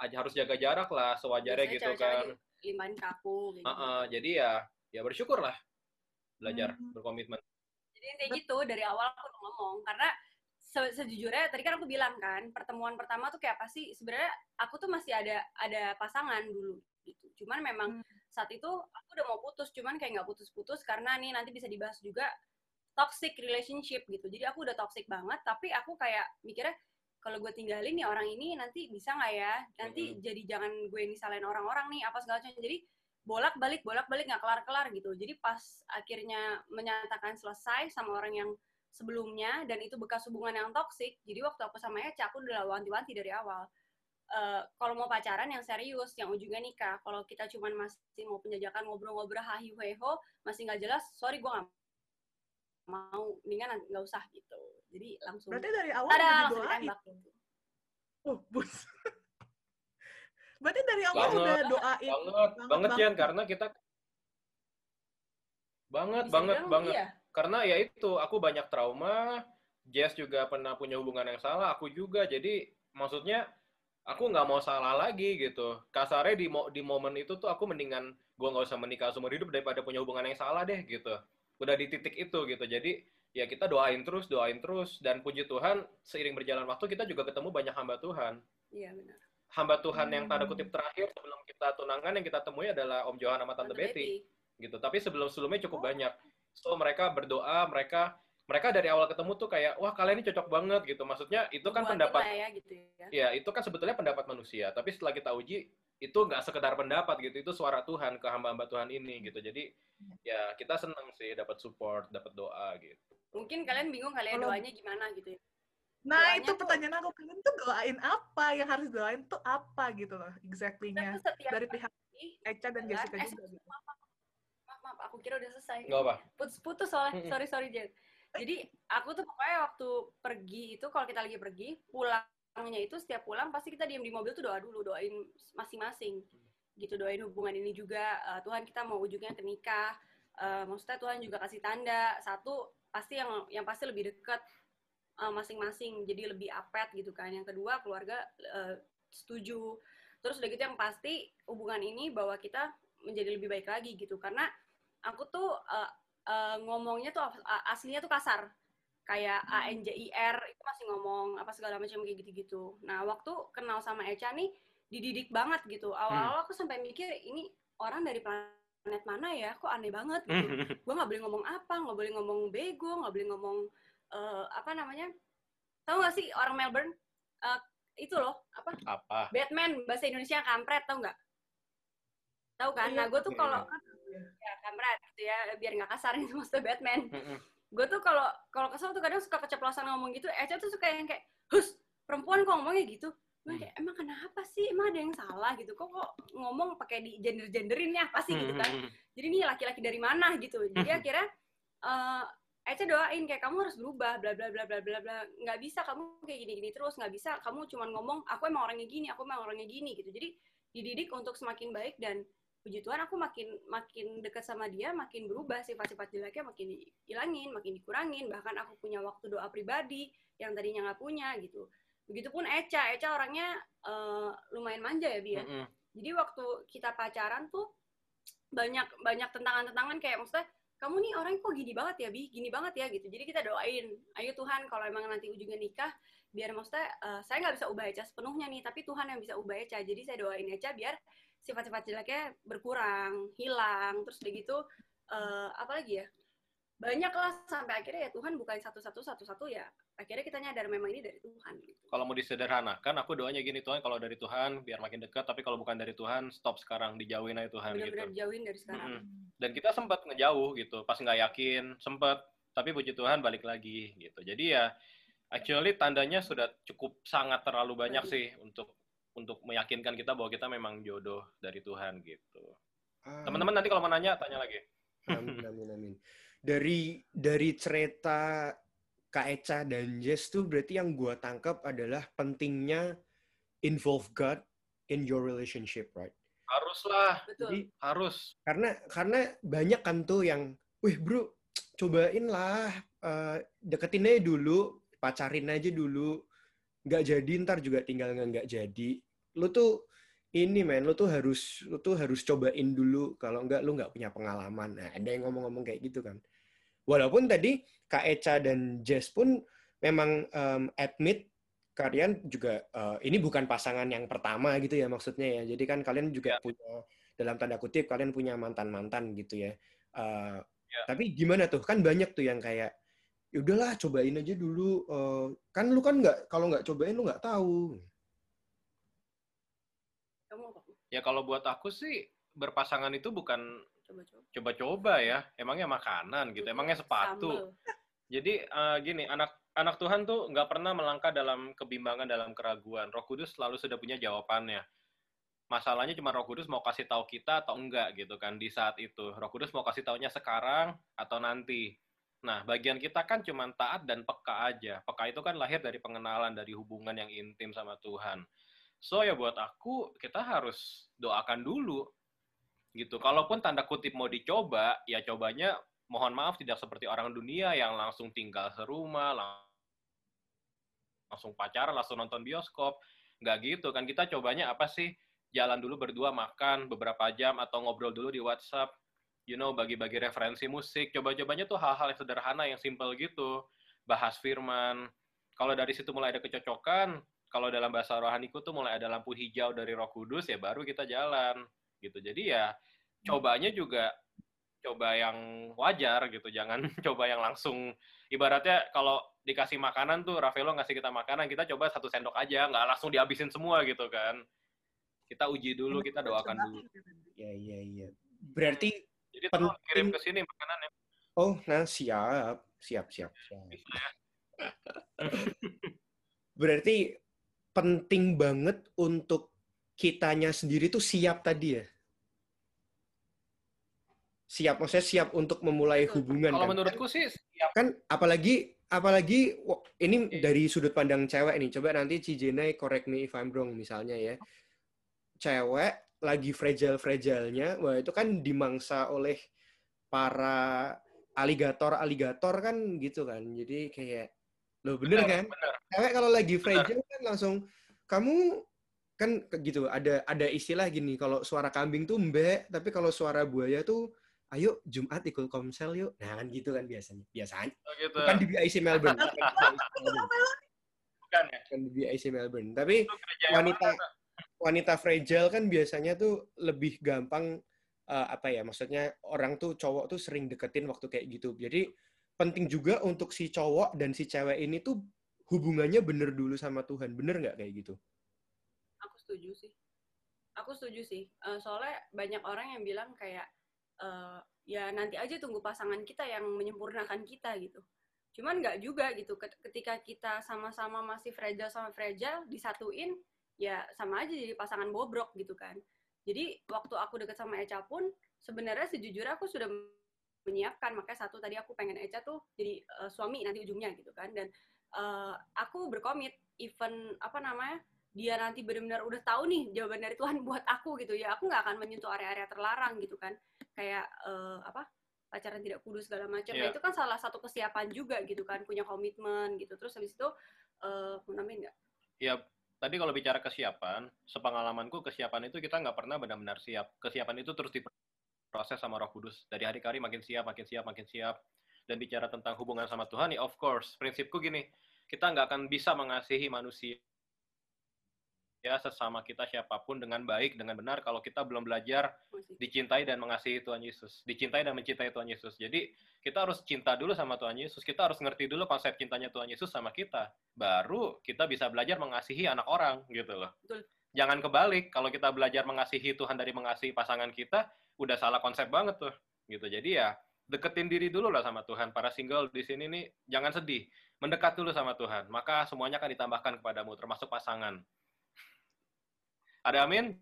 Speaker 4: aja harus jaga jarak lah sewajarnya gitu kan.
Speaker 3: Limpahin kaku.
Speaker 4: Gitu. Uh -uh, jadi ya ya bersyukur lah belajar hmm. berkomitmen.
Speaker 3: Jadi kayak gitu dari awal aku udah ngomong karena se sejujurnya tadi kan aku bilang kan pertemuan pertama tuh kayak apa sih sebenarnya aku tuh masih ada ada pasangan dulu gitu. Cuman memang hmm. Saat itu aku udah mau putus, cuman kayak nggak putus-putus karena nih nanti bisa dibahas juga toxic relationship gitu. Jadi aku udah toxic banget, tapi aku kayak mikirnya kalau gue tinggalin nih orang ini nanti bisa nggak ya? Nanti hmm. jadi jangan gue salahin orang-orang nih apa segala macam. Jadi bolak-balik bolak-balik nggak kelar-kelar gitu. Jadi pas akhirnya menyatakan selesai sama orang yang sebelumnya dan itu bekas hubungan yang toksik. Jadi waktu aku sama Eca aku udah wanti-wanti dari awal uh, kalau mau pacaran yang serius, yang ujungnya nikah. Kalau kita cuma masih mau penjajakan ngobrol-ngobrol hahi heho, masih nggak jelas, sorry gue nggak mau, mendingan nggak usah gitu. Jadi langsung.
Speaker 2: Berarti dari awal ada udah didoain. Gitu. Oh, bus. Berarti dari awal
Speaker 4: banget,
Speaker 2: udah doain.
Speaker 4: Banget, banget, banget Jan, karena kita banget, Bisa banget, banget. Iya. Karena ya itu, aku banyak trauma, Jess juga pernah punya hubungan yang salah, aku juga. Jadi maksudnya aku nggak mau salah lagi gitu. Kasarnya di mo di momen itu tuh aku mendingan gue nggak usah menikah seumur hidup daripada punya hubungan yang salah deh gitu. Udah di titik itu gitu. Jadi ya kita doain terus, doain terus dan puji Tuhan seiring berjalan waktu kita juga ketemu banyak hamba Tuhan.
Speaker 3: Iya benar.
Speaker 4: Hamba Tuhan hmm. yang tanda kutip terakhir sebelum kita tunangan yang kita temui adalah Om Johan sama Tante, Tante Betty. Betty. Gitu. Tapi sebelum sebelumnya cukup oh. banyak. So mereka berdoa, mereka mereka dari awal ketemu tuh kayak wah kalian ini cocok banget gitu. Maksudnya itu kan
Speaker 3: Buatin
Speaker 4: pendapat
Speaker 3: ya gitu ya.
Speaker 4: ya itu kan sebetulnya pendapat manusia. Tapi setelah kita uji itu nggak sekedar pendapat gitu, itu suara Tuhan ke hamba-hamba Tuhan ini gitu. Jadi ya kita senang sih dapat support, dapat doa gitu.
Speaker 3: Mungkin kalian bingung kalian
Speaker 2: Kalau-
Speaker 3: doanya gimana gitu ya.
Speaker 2: Nah,
Speaker 3: Doanya
Speaker 2: itu
Speaker 3: tuh-
Speaker 2: pertanyaan aku. Kalian tuh doain apa? Yang harus doain tuh apa gitu loh, exactly-nya.
Speaker 3: Tuh
Speaker 2: Dari pihak Eca dan Jessica
Speaker 3: eh,
Speaker 2: juga. gitu.
Speaker 3: maaf, maaf, maaf, maaf, aku kira udah selesai.
Speaker 4: Nggak apa.
Speaker 3: Putus-putus soalnya, sorry sorry Jen. Jadi aku tuh pokoknya waktu pergi itu kalau kita lagi pergi pulangnya itu setiap pulang pasti kita diem di mobil tuh doa dulu doain masing-masing. Gitu doain hubungan ini juga eh, Tuhan kita mau ujungnya ke nikah Eh, maksudnya Tuhan juga kasih tanda. Satu pasti yang yang pasti lebih dekat eh, masing-masing. Jadi lebih apet gitu kan. Yang kedua keluarga eh, setuju. Terus udah gitu yang pasti hubungan ini bahwa kita menjadi lebih baik lagi gitu. Karena aku tuh eh, eh, ngomongnya tuh as- aslinya tuh kasar kayak A N J I R itu masih ngomong apa segala macam kayak gitu-gitu. Nah waktu kenal sama Echa nih dididik banget gitu. Awal-awal aku sampai mikir ini orang dari planet mana ya? Kok aneh banget gitu. Gue nggak boleh ngomong apa, nggak boleh ngomong bego, nggak boleh ngomong eh, apa namanya? Tahu nggak sih orang Melbourne Eh, itu loh apa?
Speaker 4: apa?
Speaker 3: Batman bahasa Indonesia kampret tau nggak? Tahu kan? Nah gue tuh
Speaker 4: Iya.
Speaker 3: kalau ya kampret gitu ya biar nggak kasar itu maksudnya Batman.
Speaker 4: Mm-mm.
Speaker 3: gue tuh kalau kalau kesel tuh kadang suka keceplosan ngomong gitu. Eca tuh suka yang kayak hus perempuan kok ngomongnya gitu? Gue kayak emang kenapa sih? Emang ada yang salah gitu? Kok kok ngomong pakai di gender genderin ya pasti gitu kan. Jadi ini laki-laki dari mana gitu. Jadi akhirnya eh Eca doain kayak kamu harus berubah bla bla bla bla bla bla. Nggak bisa kamu kayak gini gini terus. Nggak bisa kamu cuman ngomong aku emang orangnya gini aku emang orangnya gini gitu. Jadi dididik untuk semakin baik dan puji Tuhan aku makin makin dekat sama dia makin berubah sifat-sifat jeleknya makin dihilangin makin dikurangin. Bahkan aku punya waktu doa pribadi yang tadinya nggak punya gitu. Begitupun Eca Eca orangnya eh, lumayan manja ya Bi ya.
Speaker 4: Mm-mm.
Speaker 3: jadi waktu kita pacaran tuh banyak banyak tentangan-tentangan kayak maksudnya kamu nih orang kok gini banget ya bi? Gini banget ya gitu. Jadi kita doain ayo Tuhan kalau emang nanti ujungnya nikah biar maksudnya eh, saya nggak bisa ubah Eca sepenuhnya nih tapi Tuhan yang bisa ubah Eca jadi saya doain Eca biar sifat-sifat jeleknya berkurang hilang terus udah gitu eh, apa lagi ya banyak lah sampai akhirnya ya Tuhan bukan satu-satu satu-satu ya akhirnya kita nyadar memang ini dari Tuhan gitu
Speaker 4: Kalau mau disederhanakan, aku doanya gini Tuhan, kalau dari Tuhan biar makin dekat, tapi kalau bukan dari Tuhan, stop sekarang, dijauhin aja Tuhan
Speaker 3: benar-benar
Speaker 4: gitu.
Speaker 3: jauhin dari sekarang
Speaker 4: Mm-mm. Dan kita sempat ngejauh gitu, pas nggak yakin, sempat, tapi puji Tuhan balik lagi gitu. Jadi ya, actually tandanya sudah cukup sangat terlalu banyak sih untuk untuk meyakinkan kita bahwa kita memang jodoh dari Tuhan gitu.
Speaker 1: Ah,
Speaker 4: Teman-teman nanti kalau mau nanya, tanya lagi.
Speaker 1: Amin, amin, amin. Dari dari cerita Kak Eca dan Jess tuh berarti yang gua tangkap adalah pentingnya involve God in your relationship, right?
Speaker 4: Haruslah,
Speaker 3: betul
Speaker 1: Jadi
Speaker 4: harus.
Speaker 1: karena karena banyak kan tuh yang, wih bro, cobain lah, eh, deketin aja dulu, pacarin aja dulu, nggak jadi ntar juga tinggal nggak nggak jadi. Lu tuh ini men, lu tuh harus lu tuh harus cobain dulu, kalau nggak lu nggak punya pengalaman. Nah, ada yang ngomong-ngomong kayak gitu kan. Walaupun tadi Kak Eca dan Jess pun memang em, admit kalian juga eh, ini bukan pasangan yang pertama gitu ya maksudnya ya. Jadi kan kalian juga punya dalam tanda kutip kalian punya mantan-mantan gitu ya. Eh, Tapi gimana tuh? Kan banyak tuh yang kayak ya udahlah cobain aja dulu. Eh, kan lu kan nggak kalau nggak cobain lu nggak tahu.
Speaker 3: kamu apa
Speaker 4: Ya kalau buat aku sih berpasangan itu bukan
Speaker 3: coba-coba
Speaker 4: ya. Emangnya makanan gitu, emangnya sepatu. Jadi eh, gini, anak anak Tuhan tuh nggak pernah melangkah dalam kebimbangan, dalam keraguan. Roh Kudus selalu sudah punya jawabannya. Masalahnya cuma Roh Kudus mau kasih tahu kita atau enggak gitu kan di saat itu. Roh Kudus mau kasih taunya sekarang atau nanti. Nah, bagian kita kan cuma taat dan peka aja. Peka itu kan lahir dari pengenalan, dari hubungan yang intim sama Tuhan. So ya buat aku, kita harus doakan dulu. Gitu. Kalaupun tanda kutip mau dicoba, ya cobanya mohon maaf tidak seperti orang dunia yang langsung tinggal serumah, lang- langsung pacaran, langsung nonton bioskop. Nggak gitu kan. Kita cobanya apa sih? Jalan dulu berdua makan beberapa jam atau ngobrol dulu di WhatsApp. You know, bagi-bagi referensi musik. Coba-cobanya tuh hal-hal yang sederhana, yang simple gitu. Bahas firman. Kalau dari situ mulai ada kecocokan, kalau dalam bahasa rohaniku tuh mulai ada lampu hijau dari roh kudus, ya baru kita jalan. gitu. Jadi ya, cobanya juga coba yang wajar gitu, jangan coba yang langsung ibaratnya kalau dikasih makanan tuh Ravelo ngasih kita makanan, kita coba satu sendok aja, nggak langsung dihabisin semua gitu kan. Kita uji dulu, kita doakan dulu.
Speaker 1: Iya, iya, iya. Berarti
Speaker 4: Jadi tolong kirim ke sini makanannya.
Speaker 1: Oh, nah siap, siap, siap. siap.
Speaker 4: Ya.
Speaker 1: Berarti penting banget untuk kitanya sendiri tuh siap tadi ya. Siap, maksudnya siap untuk memulai hubungan.
Speaker 4: Kalau
Speaker 1: kan?
Speaker 4: menurutku sih ya
Speaker 1: kan apalagi apalagi ini dari sudut pandang cewek nih coba nanti Cijenai correct me if I'm wrong misalnya ya cewek lagi fragile fragilenya wah itu kan dimangsa oleh para aligator aligator kan gitu kan jadi kayak lo bener kan
Speaker 4: bener.
Speaker 1: Cewek kalau lagi fragile kan langsung kamu kan gitu ada ada istilah gini kalau suara kambing tuh mbek tapi kalau suara buaya tuh ayo Jumat ikut komsel yuk. Nah kan gitu kan biasanya biasanya.
Speaker 4: Oh, gitu.
Speaker 1: bukan di BIC Melbourne. Bukan
Speaker 4: ya?
Speaker 1: Bukan di BIC Melbourne. Tapi wanita wanita fragile kan biasanya tuh lebih gampang eh, apa ya maksudnya orang tuh cowok tuh sering deketin waktu kayak gitu. Jadi penting juga untuk si cowok dan si cewek ini tuh hubungannya bener dulu sama Tuhan bener nggak kayak gitu?
Speaker 3: Aku setuju sih. Aku setuju sih. Eh, soalnya banyak orang yang bilang kayak eh, ya nanti aja tunggu pasangan kita yang menyempurnakan kita gitu. Cuman nggak juga gitu. Ket- ketika kita sama-sama masih fragile sama fragile disatuin ya sama aja jadi pasangan bobrok gitu kan. Jadi waktu aku deket sama Eca pun sebenarnya sejujurnya aku sudah menyiapkan. Makanya satu tadi aku pengen Eca tuh jadi eh, suami nanti ujungnya gitu kan. Dan eh, aku berkomit even apa namanya dia nanti benar-benar udah tahu nih jawaban dari Tuhan buat aku gitu ya aku nggak akan menyentuh area-area terlarang gitu kan kayak eh, apa pacaran tidak kudus segala macam nah
Speaker 4: Iya.
Speaker 3: itu kan salah satu kesiapan juga gitu kan punya komitmen gitu terus habis itu eh mau nambahin nggak
Speaker 4: Ya, tadi kalau bicara kesiapan, sepengalamanku kesiapan itu kita nggak pernah benar-benar siap. Kesiapan itu terus diproses sama Roh Kudus. Dari hari ke hari makin siap, makin siap, makin siap. Dan bicara tentang hubungan sama Tuhan, ya of course. Prinsipku gini, kita nggak akan bisa mengasihi manusia ya sesama kita siapa pun dengan baik, dengan benar kalau kita belum belajar dicintai dan mengasihi Tuhan Yesus. Dicintai dan mencintai Tuhan Yesus. Jadi kita harus cinta dulu sama Tuhan Yesus. Kita harus ngerti dulu konsep cintanya Tuhan Yesus sama kita. Baru kita bisa belajar mengasihi anak orang gitu loh.
Speaker 3: Betul.
Speaker 4: Jangan kebalik. Kalau kita belajar mengasihi Tuhan dari mengasihi pasangan kita, udah salah konsep banget tuh. Gitu. Jadi ya deketin diri dulu lah sama Tuhan. Para single di sini nih jangan sedih. Mendekat dulu sama Tuhan. Maka semuanya akan ditambahkan kepadamu, termasuk pasangan. Ada amin?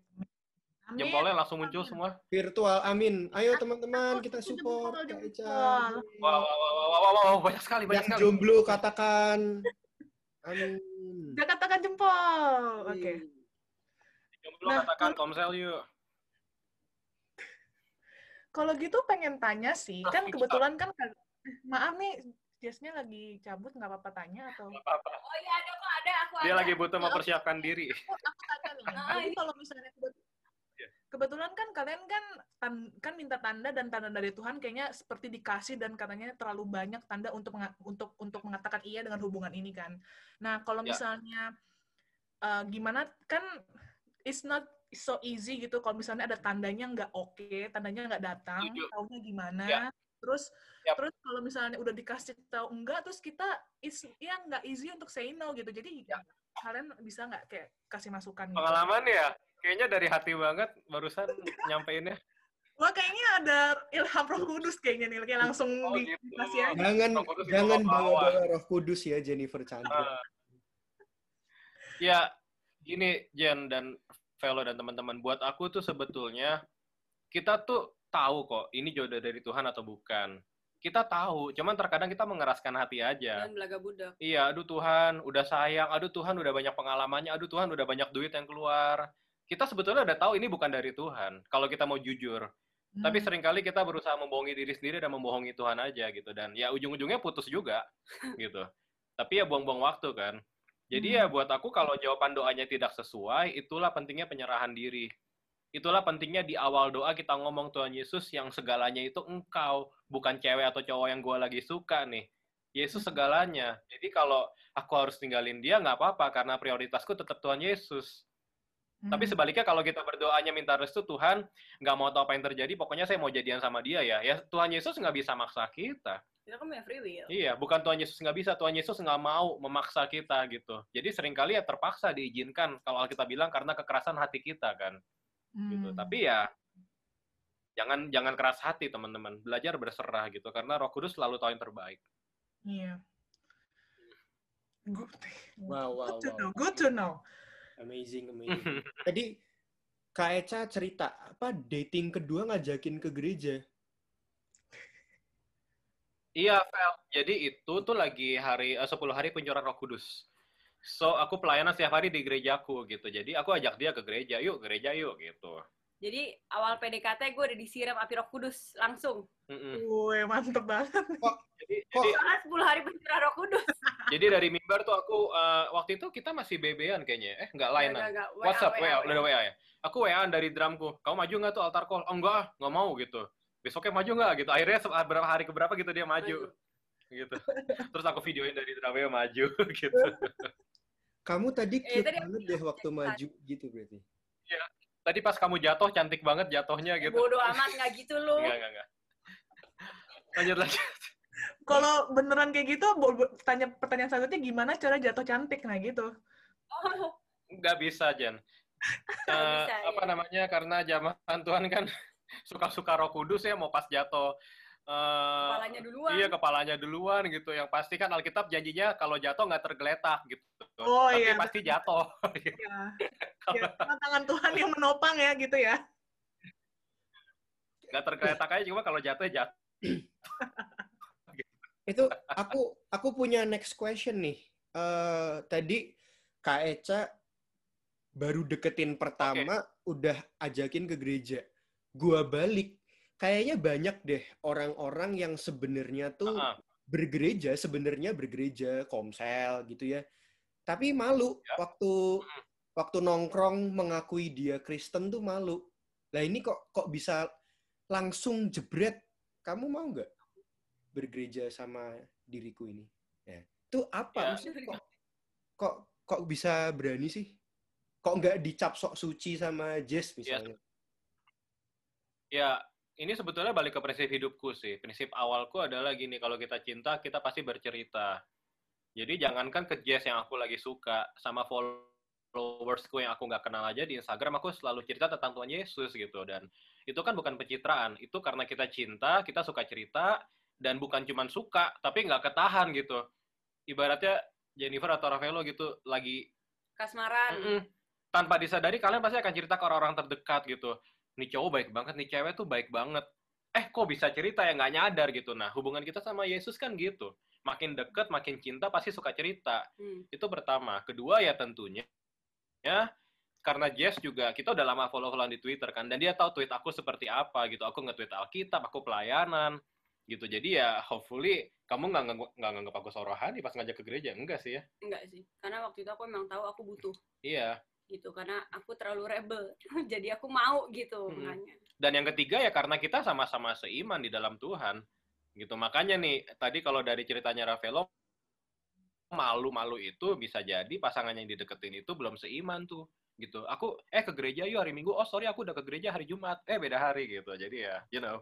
Speaker 2: Amin.
Speaker 4: Jempolnya langsung muncul semua.
Speaker 1: virtual amin ayo teman-teman kita support Kak
Speaker 2: jempol.
Speaker 1: Eca.
Speaker 4: Wow, wow, wow, wow, wow, wow, banyak sekali, banyak
Speaker 1: yang
Speaker 4: sekali.
Speaker 1: jomblo katakan amin
Speaker 2: Dia katakan jempol. Oke.
Speaker 4: Jomblo
Speaker 2: Nah,
Speaker 4: katakan komsel yuk.
Speaker 2: Kalau gitu pengen tanya sih, kan kebetulan kan maaf nih, Jasnya lagi cabut nggak apa-apa tanya atau
Speaker 4: apa-apa.
Speaker 3: oh iya ada kok ada aku
Speaker 4: Dia
Speaker 3: ada
Speaker 4: lagi butuh mempersiapkan diri.
Speaker 2: aku tanya nih.
Speaker 3: Ah,
Speaker 2: Jadi
Speaker 3: ini-
Speaker 2: kalau misalnya
Speaker 4: Iya.
Speaker 2: kebetulan kan kalian kan tan- kan minta tanda dan tanda dari Tuhan kayaknya seperti dikasih dan katanya terlalu banyak tanda untuk untuk untuk mengatakan iya dengan hubungan ini kan. Nah kalau
Speaker 4: Ya.
Speaker 2: misalnya eh, gimana kan it's not so easy gitu kalau misalnya ada tandanya nggak oke, tandanya nggak datang, tahunya gimana.
Speaker 4: Ya.
Speaker 2: Terus
Speaker 4: Yap.
Speaker 2: terus kalau misalnya udah dikasih tahu enggak terus kita is ya nggak easy untuk say no gitu. Jadi
Speaker 4: Ya.
Speaker 2: kalian bisa nggak kayak kasih masukan gitu?
Speaker 4: Pengalaman ya, kayaknya dari hati banget barusan nyampeinnya.
Speaker 2: Wah kayaknya ada ilham Roh Kudus kayaknya nih, kayak langsung
Speaker 4: Oh,
Speaker 2: di-
Speaker 4: gitu.
Speaker 2: dikasih aja.
Speaker 1: jangan jangan bawa-bawa roh kudus ya Jennifer Chandra
Speaker 4: Ah. Ya, gini Jen dan Velo dan teman-teman, buat aku tuh sebetulnya kita tuh tahu kok ini jodoh dari Tuhan atau bukan. Kita tahu, cuman terkadang kita mengeraskan hati aja.
Speaker 3: dan belaga budak
Speaker 4: Iya, aduh Tuhan, udah sayang, aduh Tuhan udah banyak pengalamannya, aduh Tuhan udah banyak duit yang keluar. Kita sebetulnya udah tahu ini bukan dari Tuhan, kalau kita mau jujur. Tapi
Speaker 2: Hmm.
Speaker 4: sering kali kita berusaha membohongi diri sendiri dan membohongi Tuhan aja gitu. Dan ya ujung-ujungnya putus juga gitu. Tapi ya buang-buang waktu kan. Jadi ya buat aku kalau jawaban doanya tidak sesuai, itulah pentingnya penyerahan diri. Itulah pentingnya di awal doa kita ngomong Tuhan Yesus yang segalanya itu engkau, bukan cewek atau cowok yang gue lagi suka nih. Yesus segalanya. Jadi kalau aku harus tinggalin dia nggak apa-apa karena prioritasku tetap Tuhan Yesus. Tapi
Speaker 2: Hmm.
Speaker 4: sebaliknya kalau kita berdoanya minta restu Tuhan, nggak mau tahu apa yang terjadi, pokoknya saya mau jadian sama dia ya. Ya Tuhan Yesus nggak bisa maksa kita.
Speaker 3: Kita kan punya free will.
Speaker 4: Iya, bukan Tuhan Yesus nggak bisa, Tuhan Yesus nggak mau memaksa kita gitu. Jadi sering kali ya terpaksa diizinkan kalau kita bilang karena kekerasan hati kita kan, gitu.
Speaker 2: Hmm.
Speaker 4: Tapi ya jangan jangan keras hati teman-teman, belajar berserah gitu karena Roh Kudus selalu tahu yang terbaik.
Speaker 2: Iya. Good,
Speaker 1: Wow, wow,
Speaker 2: good to
Speaker 1: wow.
Speaker 2: know. Good to know.
Speaker 1: Amazing, amazing. Tadi Kak Eca cerita apa dating kedua ngajakin ke gereja.
Speaker 4: Iya, Vel. Jadi itu tuh lagi hari eh, 10 hari pencurahan Roh Kudus. So aku pelayanan setiap hari di gerejaku gitu. Jadi aku ajak dia ke gereja, yuk gereja yuk gitu.
Speaker 3: Jadi awal PDKT gue udah disiram api roh kudus langsung.
Speaker 4: Mm-mm.
Speaker 2: Wih, mantep banget.
Speaker 4: Jadi,
Speaker 1: Kok-
Speaker 4: jadi
Speaker 3: Soalnya 10 hari pencurahan roh kudus.
Speaker 4: Jadi dari mimbar tuh aku eh, waktu itu kita masih BB-an kayaknya. Eh, enggak lainan.
Speaker 3: Enggak, enggak. WA,
Speaker 4: WhatsApp, WA,
Speaker 3: WA.
Speaker 4: udah WA ya. Aku WA-an dari drumku. Kamu maju nggak tuh altar call? Oh enggak, ah, nggak mau gitu. Besoknya maju nggak gitu. Akhirnya berapa hari ke berapa gitu dia maju. Gitu. Terus aku videoin dari drumnya maju gitu.
Speaker 1: Kamu tadi
Speaker 3: Eh,
Speaker 1: cute
Speaker 3: tadi
Speaker 1: banget deh waktu
Speaker 3: cepat.
Speaker 1: maju gitu berarti.
Speaker 4: Tadi pas kamu jatuh cantik banget jatuhnya gitu.
Speaker 3: Bodoh amat nggak gitu lu.
Speaker 4: Enggak, enggak, enggak. Lanjut lanjut.
Speaker 2: Kalau beneran kayak gitu, tanya pertanyaan selanjutnya gimana cara jatuh cantik nah gitu.
Speaker 3: Oh,
Speaker 4: Nggak bisa, Jen.
Speaker 3: Nggak
Speaker 4: Eh,
Speaker 3: bisa,
Speaker 4: apa
Speaker 3: ya.
Speaker 4: namanya? Karena zaman Tuhan kan suka-suka Roh Kudus ya mau pas jatuh eh,
Speaker 3: kepalanya duluan.
Speaker 4: Iya kepalanya duluan gitu. Yang pasti kan Alkitab janjinya kalau jatuh nggak tergeletak gitu.
Speaker 2: Oh,
Speaker 4: Tapi
Speaker 2: iya,
Speaker 4: pasti jatuh.
Speaker 2: Ya. ya, karena tangan Tuhan yang menopang ya gitu ya.
Speaker 4: Nggak tergeletak aja cuma kalau jatuh ya jatuh.
Speaker 1: Itu aku aku punya next question nih. Eh tadi Kak Eca baru deketin pertama udah ajakin ke gereja. Gua balik. Kayaknya banyak deh orang-orang yang sebenarnya tuh
Speaker 4: Ah,
Speaker 1: bergereja, sebenarnya bergereja, komsel gitu ya. Tapi malu
Speaker 4: Ya.
Speaker 1: waktu waktu nongkrong mengakui dia Kristen tuh malu. Lah ini kok kok bisa langsung jebret? Kamu mau nggak bergereja sama diriku ini? Ya. Itu apa?
Speaker 4: Ya.
Speaker 1: Maksudnya kok, kok kok bisa berani sih? Kok nggak dicap sok suci sama Jess misalnya?
Speaker 4: Ya, ini sebetulnya balik ke prinsip hidupku sih. Prinsip awalku adalah gini, kalau kita cinta, kita pasti bercerita. Jadi jangankan ke Jess yang aku lagi suka, sama followersku yang aku nggak kenal aja di Instagram, aku selalu cerita tentang Tuhan Yesus gitu. Dan itu kan bukan pencitraan, itu karena kita cinta, kita suka cerita, dan bukan cuman suka, tapi nggak ketahan gitu. Ibaratnya Jennifer atau Ravello gitu, lagi
Speaker 3: Kasmaran.
Speaker 4: Mm-mm. Tanpa disadari kalian pasti akan cerita ke orang-orang terdekat gitu. Nih cowok baik banget, nih cewek tuh baik banget. Eh kok bisa cerita ya nggak nyadar gitu. Nah hubungan kita sama Yesus kan gitu. Makin deket, makin cinta pasti suka cerita.
Speaker 3: Hmm.
Speaker 4: Itu pertama. Kedua ya tentunya ya karena Jess juga kita udah lama follow-followan di Twitter kan dan dia tahu tweet aku seperti apa gitu. Aku nge-tweet Alkitab, aku pelayanan gitu. Jadi ya hopefully kamu nggak nggak nggak nganggap aku sorohani pas ngajak ke gereja enggak sih ya?
Speaker 3: Enggak sih. Karena waktu itu aku emang tahu aku butuh
Speaker 4: Iya.
Speaker 3: Gitu karena aku terlalu rebel. Jadi aku mau gitu
Speaker 4: Hmm.
Speaker 3: makanya.
Speaker 4: Dan yang ketiga ya karena kita sama-sama seiman di dalam Tuhan. Gitu. Makanya nih, tadi kalau dari ceritanya Ravello, malu-malu itu bisa jadi pasangan yang dideketin itu belum seiman tuh. Gitu. Aku, eh ke gereja yuk hari Minggu. Oh sorry aku udah ke gereja hari Jumat. Eh beda hari gitu. Jadi ya, you know.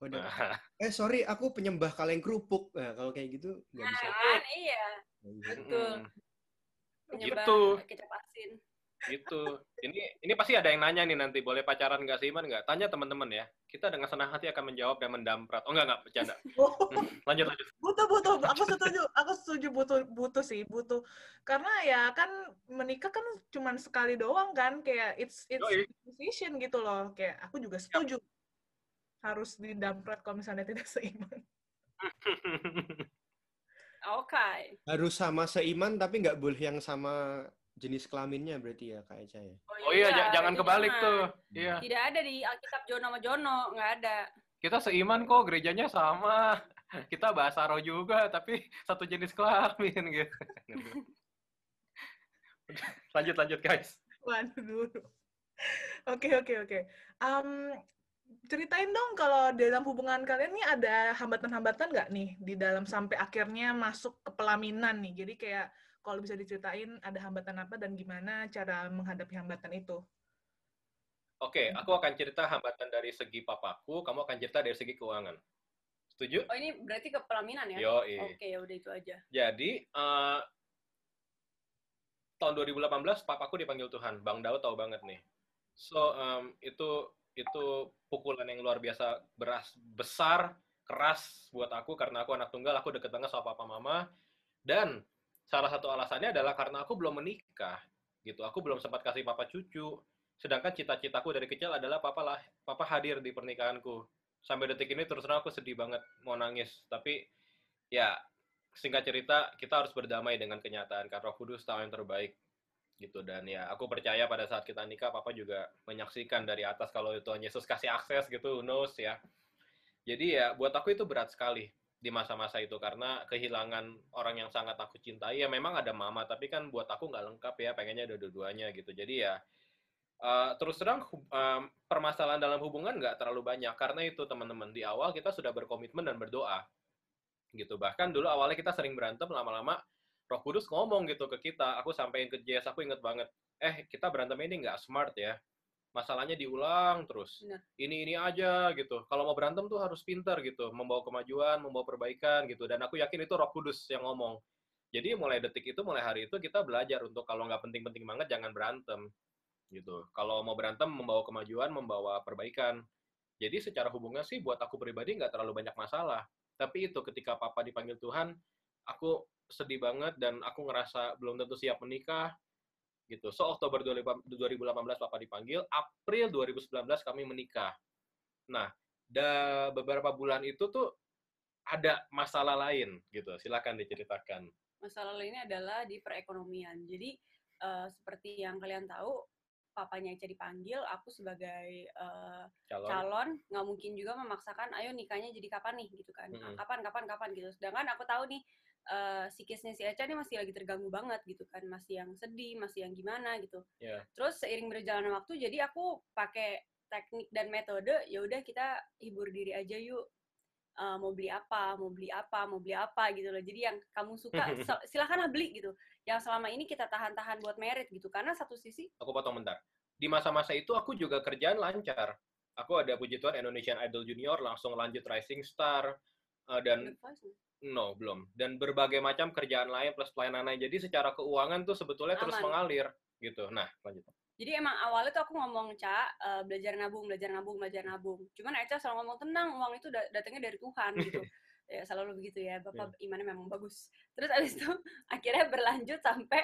Speaker 1: Waduh.
Speaker 4: Nah,
Speaker 1: Eh sorry, aku penyembah kaleng kerupuk. Nah, kalau kayak gitu nggak bisa.
Speaker 3: Kan iya. Betul. Penyebab
Speaker 4: Gitu.
Speaker 3: kecap asin.
Speaker 4: gitu. Ini ini pasti ada yang nanya nih nanti, boleh pacaran nggak seiman nggak? Tanya teman-teman ya. Kita dengan senang hati akan menjawab dan mendamprat. Oh enggak, enggak, bercanda.
Speaker 2: Oh,
Speaker 4: Lanjut, lanjut.
Speaker 2: butuh butuh aku setuju aku setuju butuh butuh sih butuh karena ya kan menikah kan cuman sekali doang kan kayak it's it's
Speaker 4: Yoi.
Speaker 2: decision gitu loh kayak aku juga setuju harus didamprat kalau misalnya tidak seiman
Speaker 3: Oke.
Speaker 1: Harus sama seiman tapi nggak boleh yang sama jenis kelaminnya berarti ya Kak Eca ya.
Speaker 4: Oh iya,
Speaker 3: enggak,
Speaker 4: j- jangan kebalik
Speaker 3: jangan.
Speaker 4: tuh. Iya.
Speaker 3: Tidak ada di Alkitab Jono sama Jono, nggak ada.
Speaker 4: Kita seiman kok, gerejanya sama. Kita bahasa roh juga, tapi satu jenis kelamin gitu. lanjut, lanjut guys.
Speaker 2: Waduh dulu. Oke oke oke. Ceritain dong kalau dalam hubungan kalian nih ada hambatan-hambatan nggak nih di dalam sampai akhirnya masuk ke pelaminan nih. Jadi kayak kalau bisa diceritain ada hambatan apa dan gimana cara menghadapi hambatan itu.
Speaker 4: Oke, aku akan cerita hambatan dari segi papaku, kamu akan cerita dari segi keuangan. Setuju?
Speaker 3: Oh ini berarti ke pelaminan ya?
Speaker 4: Yo,
Speaker 3: Oke, ya udah itu aja.
Speaker 4: Jadi uh, tahun 2018 papaku dipanggil Tuhan. Bang Daud tahu banget nih. So um, itu itu pukulan yang luar biasa beras besar keras buat aku karena aku anak tunggal aku deket banget sama papa mama. Dan salah satu alasannya adalah karena aku belum menikah gitu. Aku belum sempat kasih papa cucu. Sedangkan cita-citaku dari kecil adalah papa lah papa hadir di pernikahanku. Sampai detik ini terus terang aku sedih banget mau nangis. Tapi ya singkat cerita kita harus berdamai dengan kenyataan karena Kudus tahu yang terbaik gitu. Dan ya aku percaya pada saat kita nikah papa juga menyaksikan dari atas kalau Tuhan Yesus kasih akses gitu knows ya. Jadi ya buat aku itu berat sekali di masa-masa itu karena kehilangan orang yang sangat aku cintai. Ya memang ada mama tapi kan buat aku nggak lengkap ya pengennya ada dua-duanya gitu. Jadi ya uh, terus terang um, permasalahan dalam hubungan nggak terlalu banyak. Karena itu teman-teman di awal kita sudah berkomitmen dan berdoa gitu. Bahkan dulu awalnya kita sering berantem lama-lama Roh Kudus ngomong gitu ke kita. Aku sampaikan ke Jess, aku inget banget. Eh, kita berantem ini nggak smart ya. Masalahnya diulang terus. Ini ini aja gitu. Kalau mau berantem tuh harus pinter gitu, membawa kemajuan, membawa perbaikan gitu. Dan aku yakin itu Roh Kudus yang ngomong. Jadi mulai detik itu, mulai hari itu kita belajar untuk kalau nggak penting-penting banget jangan berantem gitu. Kalau mau berantem membawa kemajuan, membawa perbaikan. Jadi secara hubungan sih buat aku pribadi nggak terlalu banyak masalah. Tapi itu ketika papa dipanggil Tuhan, aku sedih banget dan aku ngerasa belum tentu siap menikah gitu. So Oktober 2018 papa dipanggil, April 2019 kami menikah. Nah, da beberapa bulan itu tuh ada masalah lain gitu. Silakan diceritakan.
Speaker 3: Masalah lainnya adalah di perekonomian. Jadi uh, seperti yang kalian tahu, papanya Eca dipanggil, aku sebagai uh, calon nggak mungkin juga memaksakan, ayo nikahnya jadi kapan nih gitu kan? -hmm. Kapan, kapan, kapan gitu. Sedangkan aku tahu nih uh, psikisnya si Eca ini masih lagi terganggu banget gitu kan. Masih yang sedih masih yang gimana gitu. Yeah. terus seiring berjalannya waktu jadi aku pakai teknik dan metode ya udah kita hibur diri aja yuk. Uh, mau beli apa mau beli apa mau beli apa gitu loh. Jadi yang kamu suka silahkan beli gitu. Yang selama ini kita tahan-tahan buat merit gitu. Karena satu sisi
Speaker 4: aku potong bentar. Di masa-masa itu aku juga kerjaan lancar. Aku ada puji Tuhan Indonesian Idol Junior langsung lanjut Rising Star uh, dan No, belum. Dan berbagai macam kerjaan lain plus pelayanan lain. Jadi secara keuangan tuh sebetulnya Aman. terus mengalir gitu. Nah, lanjut.
Speaker 3: Jadi emang awalnya tuh aku ngomong, Ca, uh, belajar nabung, belajar nabung, belajar nabung. Cuman Eca selalu ngomong, tenang, uang itu datangnya dari Tuhan gitu. ya selalu begitu ya, Bapak yeah. imannya memang bagus. Terus abis itu akhirnya berlanjut sampai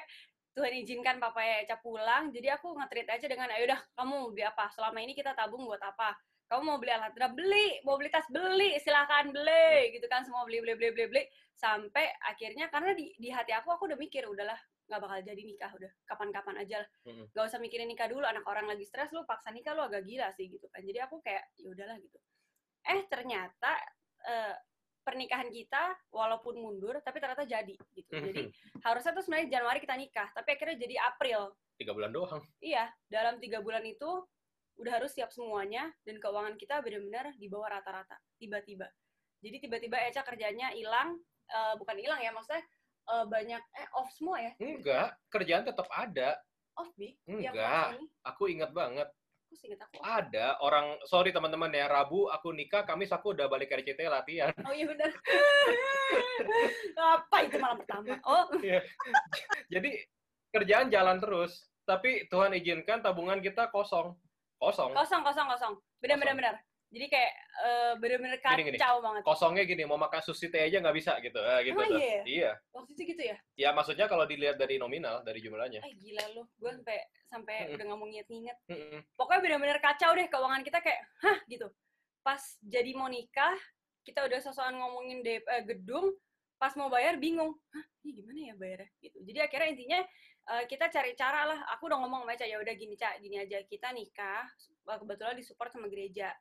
Speaker 3: Tuhan izinkan papa Eca pulang. Jadi aku nge aja dengan, ayo udah kamu beli apa? Selama ini kita tabung buat apa? Kamu mau beli alat berat beli. Mau beli tas? Beli. Silahkan beli. Gitu kan semua beli beli beli beli beli. Sampai akhirnya karena di, di hati aku aku udah mikir udahlah nggak bakal jadi nikah udah kapan-kapan aja lah. Nggak usah mikirin nikah dulu anak orang lagi stres lu paksa nikah lu agak gila sih gitu kan. Jadi aku kayak ya udahlah gitu. Eh ternyata eh, pernikahan kita walaupun mundur tapi ternyata jadi gitu. Jadi harusnya tuh sebenarnya Januari kita nikah tapi akhirnya jadi April.
Speaker 4: Tiga bulan doang.
Speaker 3: Iya dalam tiga bulan itu udah harus siap semuanya dan keuangan kita benar-benar di bawah rata-rata tiba-tiba. Jadi tiba-tiba Eca kerjanya hilang uh, bukan hilang ya maksudnya uh, banyak eh off semua ya?
Speaker 4: Enggak kerjaan tetap ada.
Speaker 3: Off bi?
Speaker 4: Enggak aku ingat banget.
Speaker 3: Aku ingat aku
Speaker 4: ada orang sorry teman-teman ya Rabu aku nikah Kamis aku udah balik RCT latihan.
Speaker 3: Oh iya benar. Apa itu malam pertama? Oh.
Speaker 4: Iya. jadi kerjaan jalan terus tapi Tuhan izinkan tabungan kita kosong kosong.
Speaker 3: Kosong kosong kosong. Benar benar benar jadi kayak uh, bener-bener kacau gini, gini. banget.
Speaker 4: Kosongnya gini mau makan sushi teh aja nggak bisa gitu. Uh, gitu
Speaker 3: oh, iya
Speaker 4: iya.
Speaker 3: Waktu itu gitu ya?
Speaker 4: Ya maksudnya kalau dilihat dari nominal dari jumlahnya.
Speaker 3: Eh gila lu. Gue sampai sampai mm -hmm. udah ngomong nginget-nginget. Mm -hmm. pokoknya bener-bener kacau deh keuangan kita kayak hah? gitu. Pas jadi mau nikah kita udah sosokan ngomongin DP, eh, gedung pas mau bayar bingung. Hah? Ini gimana ya bayarnya? Gitu. Jadi akhirnya intinya uh, kita cari cara lah. Aku udah ngomong sama Ca ya udah gini Ca gini aja. Kita nikah kebetulan disupport sama gereja.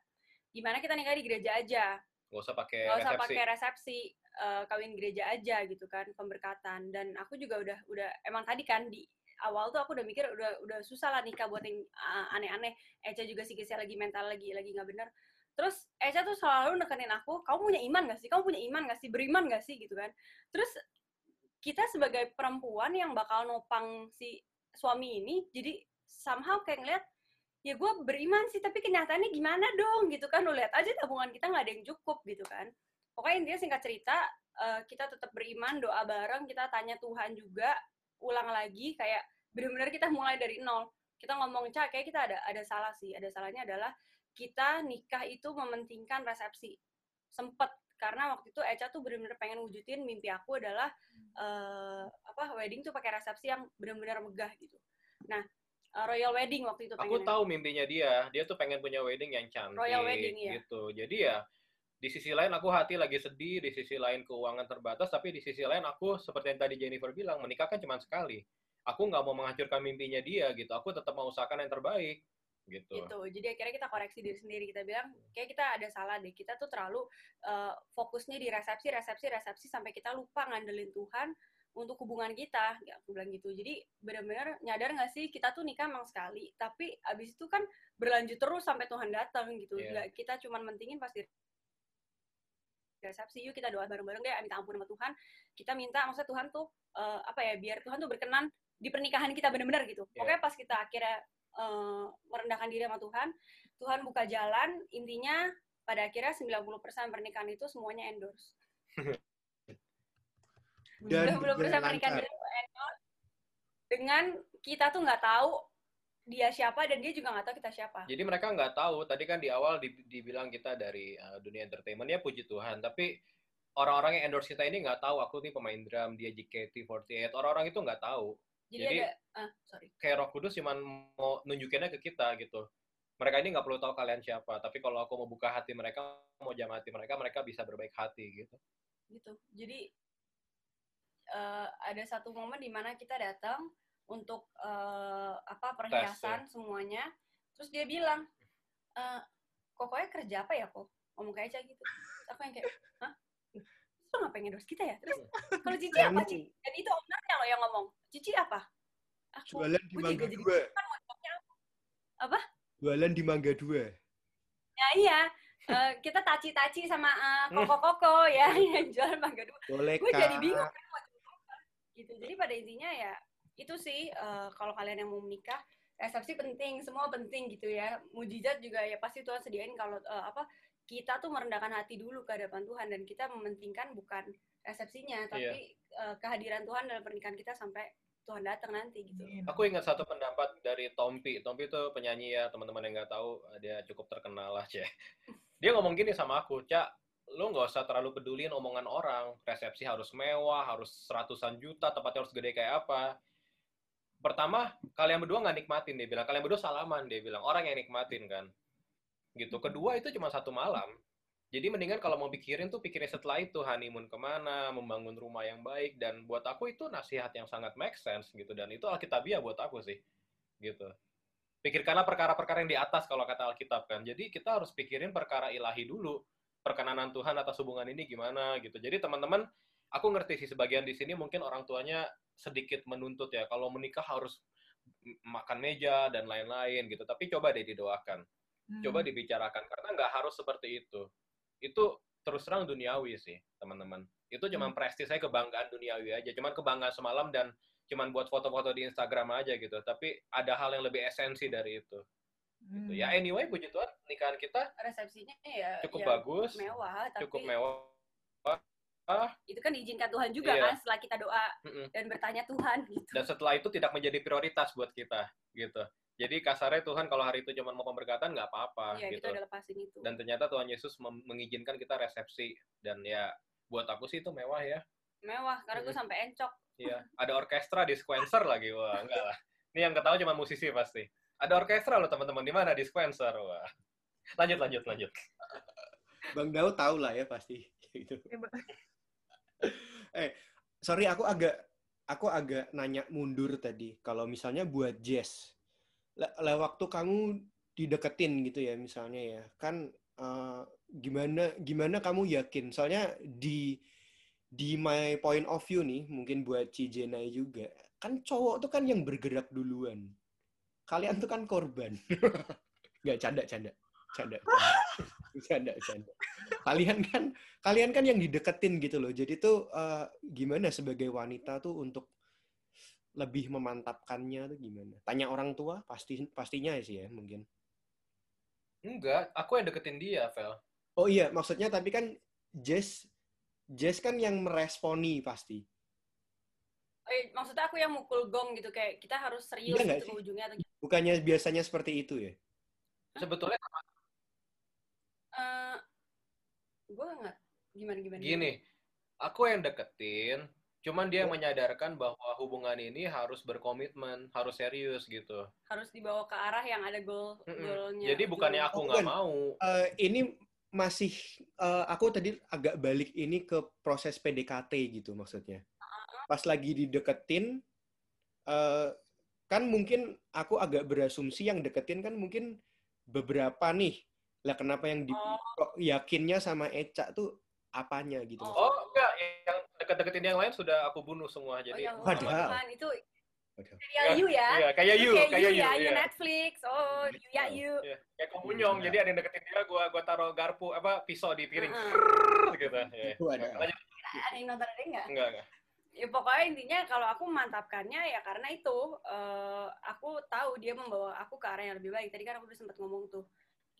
Speaker 3: Gimana kita nikah di gereja aja?
Speaker 4: Nggak usah pakai
Speaker 3: nggak usah pakai resepsi uh, kawin gereja aja gitu kan pemberkatan. Dan aku juga udah udah emang tadi kan di awal tuh aku udah mikir udah udah susah lah nikah buat yang uh, aneh-aneh. Eca juga sih lagi mental lagi lagi nggak bener. Terus Eca tuh selalu nekenin aku kamu punya iman gak sih? Kamu punya iman gak sih? Beriman gak sih? Gitu kan. Terus kita sebagai perempuan yang bakal nopang si suami ini jadi somehow kayak ngeliat ya gue beriman sih tapi kenyataannya gimana dong? Gitu kan lo lihat aja tabungan kita nggak ada yang cukup gitu kan. Pokoknya intinya singkat cerita uh, kita tetap beriman doa bareng kita tanya Tuhan juga ulang lagi kayak benar-benar kita mulai dari nol. Kita ngomong cak kayak kita ada ada salah sih. Ada salahnya adalah kita nikah itu mementingkan resepsi. Sempet karena waktu itu Eca tuh benar-benar pengen wujudin mimpi aku adalah uh, apa wedding tuh pakai resepsi yang benar-benar megah gitu. Nah uh, royal wedding waktu itu
Speaker 4: aku tahu mimpinya dia. Dia tuh pengen punya wedding yang cantik
Speaker 3: royal wedding ya
Speaker 4: gitu. Jadi ya di sisi lain aku hati lagi sedih di sisi lain keuangan terbatas tapi di sisi lain aku seperti yang tadi Jennifer bilang menikah kan cuma sekali. Aku nggak mau menghancurkan mimpinya dia gitu. Aku tetap mau usahakan yang terbaik gitu.
Speaker 3: Gitu. Jadi akhirnya kita koreksi diri sendiri. Kita bilang kayak kita ada salah deh. Kita tuh terlalu uh, fokusnya di resepsi, resepsi, resepsi sampai kita lupa ngandelin Tuhan untuk hubungan kita. Ya, aku bilang gitu. Jadi benar-benar nyadar nggak sih kita tuh nikah emang sekali, tapi abis itu kan berlanjut terus sampai Tuhan datang gitu. Yeah. Nggak kita cuman mentingin pasti resepsi yuk kita doa bareng-bareng deh minta ampun sama Tuhan kita minta maksudnya Tuhan tuh uh, apa ya biar Tuhan tuh berkenan di pernikahan kita benar-benar gitu yeah. pokoknya pas kita akhirnya uh, merendahkan diri sama Tuhan, Tuhan buka jalan, intinya pada akhirnya 90% pernikahan itu semuanya endorse. Dan 90% pernikahan itu endorse dengan kita tuh nggak tahu dia siapa dan dia juga nggak tahu kita siapa.
Speaker 4: Jadi mereka nggak tahu. Tadi kan di awal dibilang kita dari uh, dunia entertainment ya puji Tuhan. Tapi orang-orang yang endorse kita ini nggak tahu aku nih pemain drum, dia JKT48. Orang-orang itu nggak tahu.
Speaker 3: Jadi, Jadi ada, ah, sorry.
Speaker 4: kayak Roh Kudus cuma mau nunjukinnya ke kita gitu. Mereka ini nggak perlu tahu kalian siapa, tapi kalau aku mau buka hati mereka, mau jam hati mereka, mereka bisa berbaik hati gitu.
Speaker 3: Gitu. Jadi uh, ada satu momen di mana kita datang untuk uh, apa perhiasan Tes, ya. semuanya, terus dia bilang, uh, kokoknya kerja apa ya kok? Ngomong kayak aja gitu. Terus aku yang kayak, hah? Lo ngapain endorse kita ya? Terus kalau Cici apa Cici? Dan itu ownernya loh yang ngomong Cici apa?
Speaker 1: Aku, Jualan di Mangga Dua.
Speaker 3: Apa?
Speaker 1: Jualan di Mangga Dua.
Speaker 3: Ya iya. Uh, kita taci-taci sama uh, koko-koko ya yang jual Mangga Dua.
Speaker 1: Boleh
Speaker 3: Gue jadi bingung kan gitu. Jadi pada intinya ya itu sih uh, kalau kalian yang mau menikah resepsi penting, semua penting gitu ya. Mujizat juga ya pasti Tuhan sediain kalau uh, apa kita tuh merendahkan hati dulu ke hadapan Tuhan dan kita mementingkan bukan resepsinya, tapi yeah. uh, kehadiran Tuhan dalam pernikahan kita sampai Tuhan datang nanti gitu.
Speaker 4: Aku ingat satu pendapat dari Tompi. Tompi itu penyanyi ya, teman-teman yang nggak tahu, dia cukup terkenal lah, Cek. Dia ngomong gini sama aku, Cak, lo nggak usah terlalu pedulin omongan orang. Resepsi harus mewah, harus seratusan juta, tempatnya harus gede kayak apa. Pertama, kalian berdua nggak nikmatin, dia bilang. Kalian berdua salaman, dia bilang. Orang yang nikmatin, kan. Gitu. Kedua, itu cuma satu malam jadi mendingan kalau mau pikirin tuh pikirin setelah itu honeymoon ke mana, membangun rumah yang baik dan buat aku itu nasihat yang sangat make sense gitu dan itu alkitabiah buat aku sih gitu. Pikirkanlah perkara-perkara yang di atas kalau kata Alkitab kan. Jadi kita harus pikirin perkara ilahi dulu, perkenanan Tuhan atas hubungan ini gimana gitu. Jadi teman-teman, aku ngerti sih sebagian di sini mungkin orang tuanya sedikit menuntut ya kalau menikah harus makan meja dan lain-lain gitu. Tapi coba deh didoakan. Coba hmm. dibicarakan karena nggak harus seperti itu itu terus terang duniawi sih teman-teman itu cuma hmm. prestis saya kebanggaan duniawi aja cuman kebanggaan semalam dan cuman buat foto-foto di Instagram aja gitu tapi ada hal yang lebih esensi dari itu gitu. ya hmm. anyway puji Tuhan nikahan kita
Speaker 3: resepsinya ya
Speaker 4: cukup
Speaker 3: ya,
Speaker 4: bagus
Speaker 3: mewah tapi
Speaker 4: cukup mewah
Speaker 3: ah, itu kan diizinkan Tuhan juga iya. kan setelah kita doa mm -mm. dan bertanya Tuhan gitu
Speaker 4: dan setelah itu tidak menjadi prioritas buat kita gitu jadi kasarnya Tuhan kalau hari itu cuma mau pemberkatan nggak apa-apa
Speaker 3: ya,
Speaker 4: gitu.
Speaker 3: Kita udah lepasin itu.
Speaker 4: Dan ternyata Tuhan Yesus mengizinkan kita resepsi dan ya buat aku sih itu mewah ya.
Speaker 3: Mewah karena gue sampai encok.
Speaker 4: Iya, ada orkestra di Squencer lagi wah enggak lah. Ini yang ketahui cuma musisi pasti. Ada orkestra loh teman-teman di mana di Squencer wah. Lanjut lanjut lanjut.
Speaker 1: Bang Dao tahu lah ya pasti gitu. eh, sorry aku agak aku agak nanya mundur tadi. Kalau misalnya buat jazz, le waktu kamu dideketin gitu ya misalnya ya kan uh, gimana gimana kamu yakin? Soalnya di di my point of view nih mungkin buat Cijenai juga kan cowok tuh kan yang bergerak duluan. Kalian tuh kan korban. Nggak canda canda. Canda, canda, canda. Kalian kan, kalian kan yang dideketin gitu loh. Jadi tuh uh, gimana sebagai wanita tuh untuk lebih memantapkannya tuh gimana? Tanya orang tua pasti pastinya ya sih ya mungkin.
Speaker 4: Enggak, aku yang deketin dia, Vel.
Speaker 1: Oh iya, maksudnya tapi kan Jess Jess kan yang meresponi pasti.
Speaker 3: Eh, maksudnya aku yang mukul gong gitu kayak kita harus serius
Speaker 1: Iya
Speaker 3: gitu ujungnya atau gitu.
Speaker 1: Bukannya biasanya seperti itu ya?
Speaker 4: Sebetulnya
Speaker 3: Eh, gue nggak gimana gimana.
Speaker 4: gini, aku yang deketin, cuman dia yang menyadarkan bahwa hubungan ini harus berkomitmen, harus serius gitu.
Speaker 3: Harus dibawa ke arah yang ada goal
Speaker 4: Mm-mm.
Speaker 3: goalnya.
Speaker 4: Jadi bukannya aku
Speaker 1: Oh,
Speaker 4: nggak
Speaker 1: bukan.
Speaker 4: mau.
Speaker 1: Eh, ini masih eh, aku tadi agak balik ini ke proses PDKT gitu maksudnya. Pas lagi dideketin, eh, kan mungkin aku agak berasumsi yang deketin kan mungkin beberapa nih. Lah kenapa yang di,
Speaker 3: Oh.
Speaker 1: yakinnya sama Eca tuh apanya gitu?
Speaker 3: Oh.
Speaker 1: maksudnya?
Speaker 4: Oh enggak, deket-deketin yang lain sudah aku bunuh semua.
Speaker 3: Oh,
Speaker 4: Jadi
Speaker 3: yang
Speaker 1: Waduh.
Speaker 3: Tuhan, itu kayak you ya.
Speaker 4: Iya, kayak you, kayak you,
Speaker 3: ya, you
Speaker 4: iya.
Speaker 3: Netflix. Oh, you ya you.
Speaker 4: Iya, kayak komunyong. Jadi ada yang deketin dia, gua gua taruh garpu apa pisau di piring
Speaker 3: Heeh.
Speaker 4: gitu. Iya.
Speaker 1: Waduh.
Speaker 4: Lanjut.
Speaker 3: Ada yang nonton ada nggak?
Speaker 4: Enggak, enggak.
Speaker 3: Ya pokoknya intinya kalau aku mantapkannya ya karena itu eh, aku tahu dia membawa aku ke arah yang lebih baik. Tadi kan aku udah sempat ngomong tuh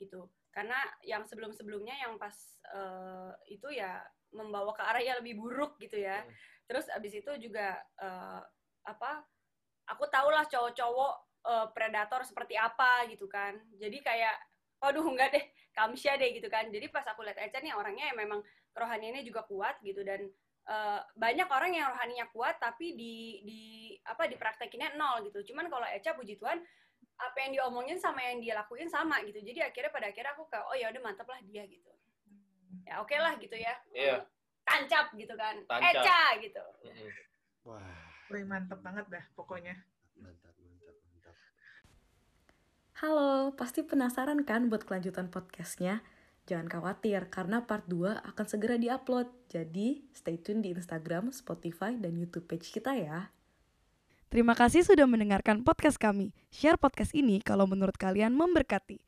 Speaker 3: gitu. Karena yang sebelum-sebelumnya yang pas eh, itu ya membawa ke arah yang lebih buruk gitu ya.
Speaker 4: Hmm.
Speaker 3: Terus abis itu juga eh, apa? Aku tahulah cowok-cowok eh, predator seperti apa gitu kan. Jadi kayak waduh enggak deh, kamsya deh gitu kan. Jadi pas aku lihat Eca nih orangnya yang memang kerohaniannya juga kuat gitu dan eh, banyak orang yang rohaninya kuat tapi di di apa dipraktekinnya nol gitu. Cuman kalau Eca puji Tuhan apa yang diomongin sama yang dia lakuin sama gitu. Jadi akhirnya pada akhirnya aku kayak oh ya udah mantap lah dia gitu. Ya oke lah gitu ya.
Speaker 4: Iya.
Speaker 3: Tancap gitu kan.
Speaker 4: Tancap.
Speaker 3: Eca gitu.
Speaker 1: Wah,
Speaker 2: Wih, mantep banget dah pokoknya.
Speaker 1: mantap, mantap, mantap.
Speaker 5: Halo, pasti penasaran kan buat kelanjutan podcastnya? Jangan khawatir, karena part 2 akan segera diupload. Jadi, stay tune di Instagram, Spotify, dan YouTube page kita ya.
Speaker 6: Terima kasih sudah mendengarkan podcast kami. Share podcast ini kalau menurut kalian memberkati.